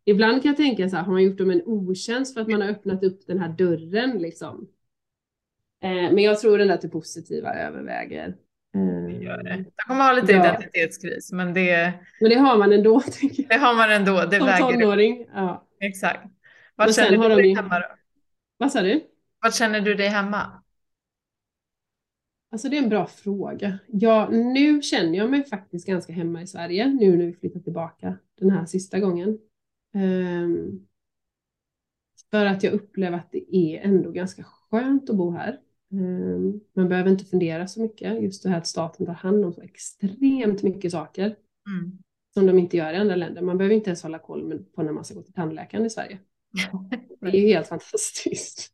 ibland kan jag tänka så här, har man gjort dem en otjänst för att man har öppnat upp den här dörren liksom? Eh, men jag tror den där till positiva överväger. Det gör det. Jag kommer ha lite ja. identitetskris, men det... Men det har man ändå. Det har man ändå. Det Som väger tonåring. Ja. Exakt. Vad känner du dig de... hemma då? Vad sa du? Vad känner du dig hemma? Alltså det är en bra fråga. Ja, nu känner jag mig faktiskt ganska hemma i Sverige, nu när vi flyttar tillbaka den här sista gången. Um, för att jag upplever att det är ändå ganska skönt att bo här. Ehm, man behöver inte fundera så mycket. Just det här att staten tar hand om så extremt mycket saker mm. som de inte gör i andra länder. Man behöver inte ens hålla koll på när man ska gå till tandläkaren i Sverige. Det är helt fantastiskt.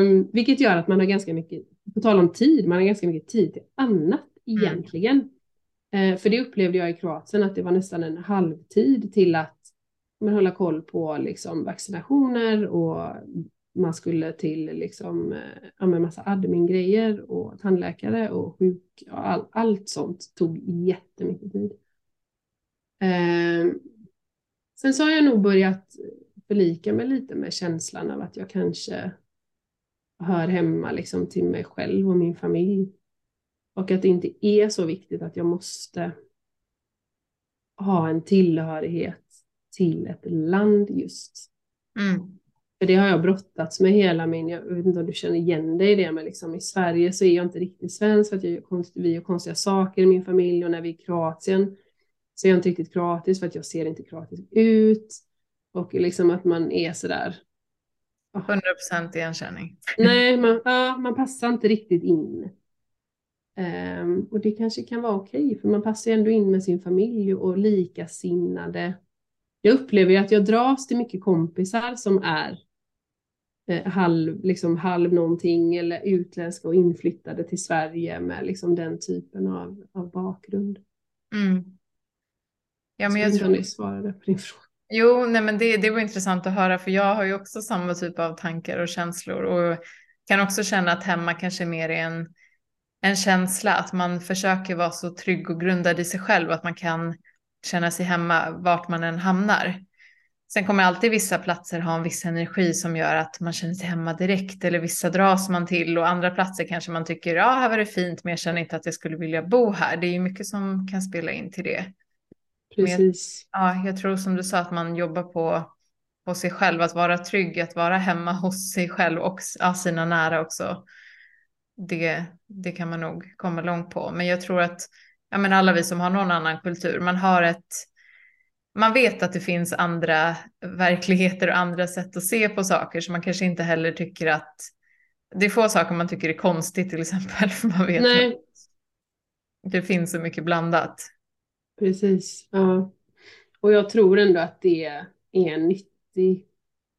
Um, vilket gör att man har ganska mycket, på tal om tid, man har ganska mycket tid till annat mm. egentligen. Mm. Uh, för det upplevde jag i Kroatien att det var nästan en halvtid till att man hålla koll på liksom, vaccinationer och man skulle till liksom, eh, ja, med massa admin-grejer och tandläkare och sjuk, och all, allt sånt tog jättemycket tid. Eh, sen så har jag nog börjat förlika mig lite med känslan av att jag kanske hör hemma liksom till mig själv och min familj. Och att det inte är så viktigt att jag måste ha en tillhörighet till ett land just. Mm. För det har jag brottats med hela min, jag vet inte om du känner igen dig i det, men liksom i Sverige så är jag inte riktigt svensk för att jag, vi gör konstiga saker i min familj och när vi är i Kroatien så är jag inte riktigt kroatisk för att jag ser inte kroatisk ut. Och liksom att man är sådär. 100% igenkänning. Nej, man, ja, man passar inte riktigt in. Um, och det kanske kan vara okej, okay, för man passar ändå in med sin familj och likasinnade. Jag upplever att jag dras till mycket kompisar som är eh, halv, liksom halv någonting eller utländska och inflyttade till Sverige med liksom den typen av, av bakgrund. Mm. Ja, men jag, jag tror ni svarade på din fråga. Jo, nej, men det, det var intressant att höra för jag har ju också samma typ av tankar och känslor och kan också känna att hemma kanske mer är en, en känsla att man försöker vara så trygg och grundad i sig själv att man kan känna sig hemma vart man än hamnar. Sen kommer alltid vissa platser ha en viss energi som gör att man känner sig hemma direkt eller vissa dras man till och andra platser kanske man tycker ja här var det fint men jag känner inte att jag skulle vilja bo här. Det är ju mycket som kan spela in till det. Precis. Jag, ja, jag tror som du sa att man jobbar på, på sig själv, att vara trygg, att vara hemma hos sig själv och ja, sina nära också. Det, det kan man nog komma långt på. Men jag tror att ja, men alla vi som har någon annan kultur, man har ett man vet att det finns andra verkligheter och andra sätt att se på saker så man kanske inte heller tycker att det är få saker man tycker är konstigt till exempel för man vet Nej. att det finns så mycket blandat. Precis, ja. Och jag tror ändå att det är en nyttig,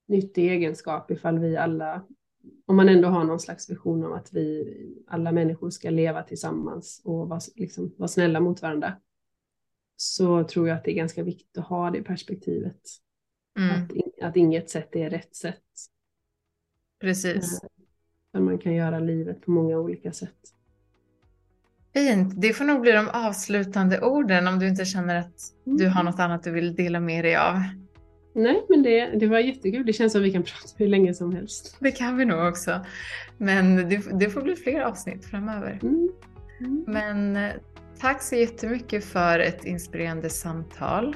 nyttig egenskap ifall vi alla, om man ändå har någon slags vision om att vi alla människor ska leva tillsammans och vara, liksom, vara snälla mot varandra så tror jag att det är ganska viktigt att ha det perspektivet. Mm. Att, att inget sätt är rätt sätt. Precis. Där man kan göra livet på många olika sätt. Fint. Det får nog bli de avslutande orden om du inte känner att du har något annat du vill dela med dig av. Nej, men det, det var jättekul. Det känns som att vi kan prata hur länge som helst. Det kan vi nog också. Men det, det får bli fler avsnitt framöver. Mm. Mm. Men eh, tack så jättemycket för ett inspirerande samtal.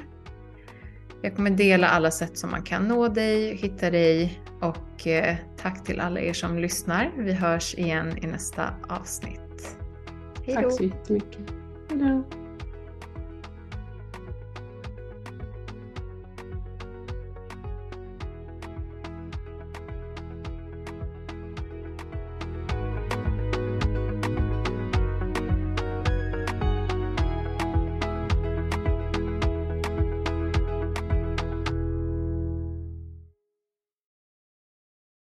Jag kommer dela alla sätt som man kan nå dig, hitta dig och eh, tack till alla er som lyssnar. Vi hörs igen i nästa avsnitt. Tack så jättemycket. Hejdå.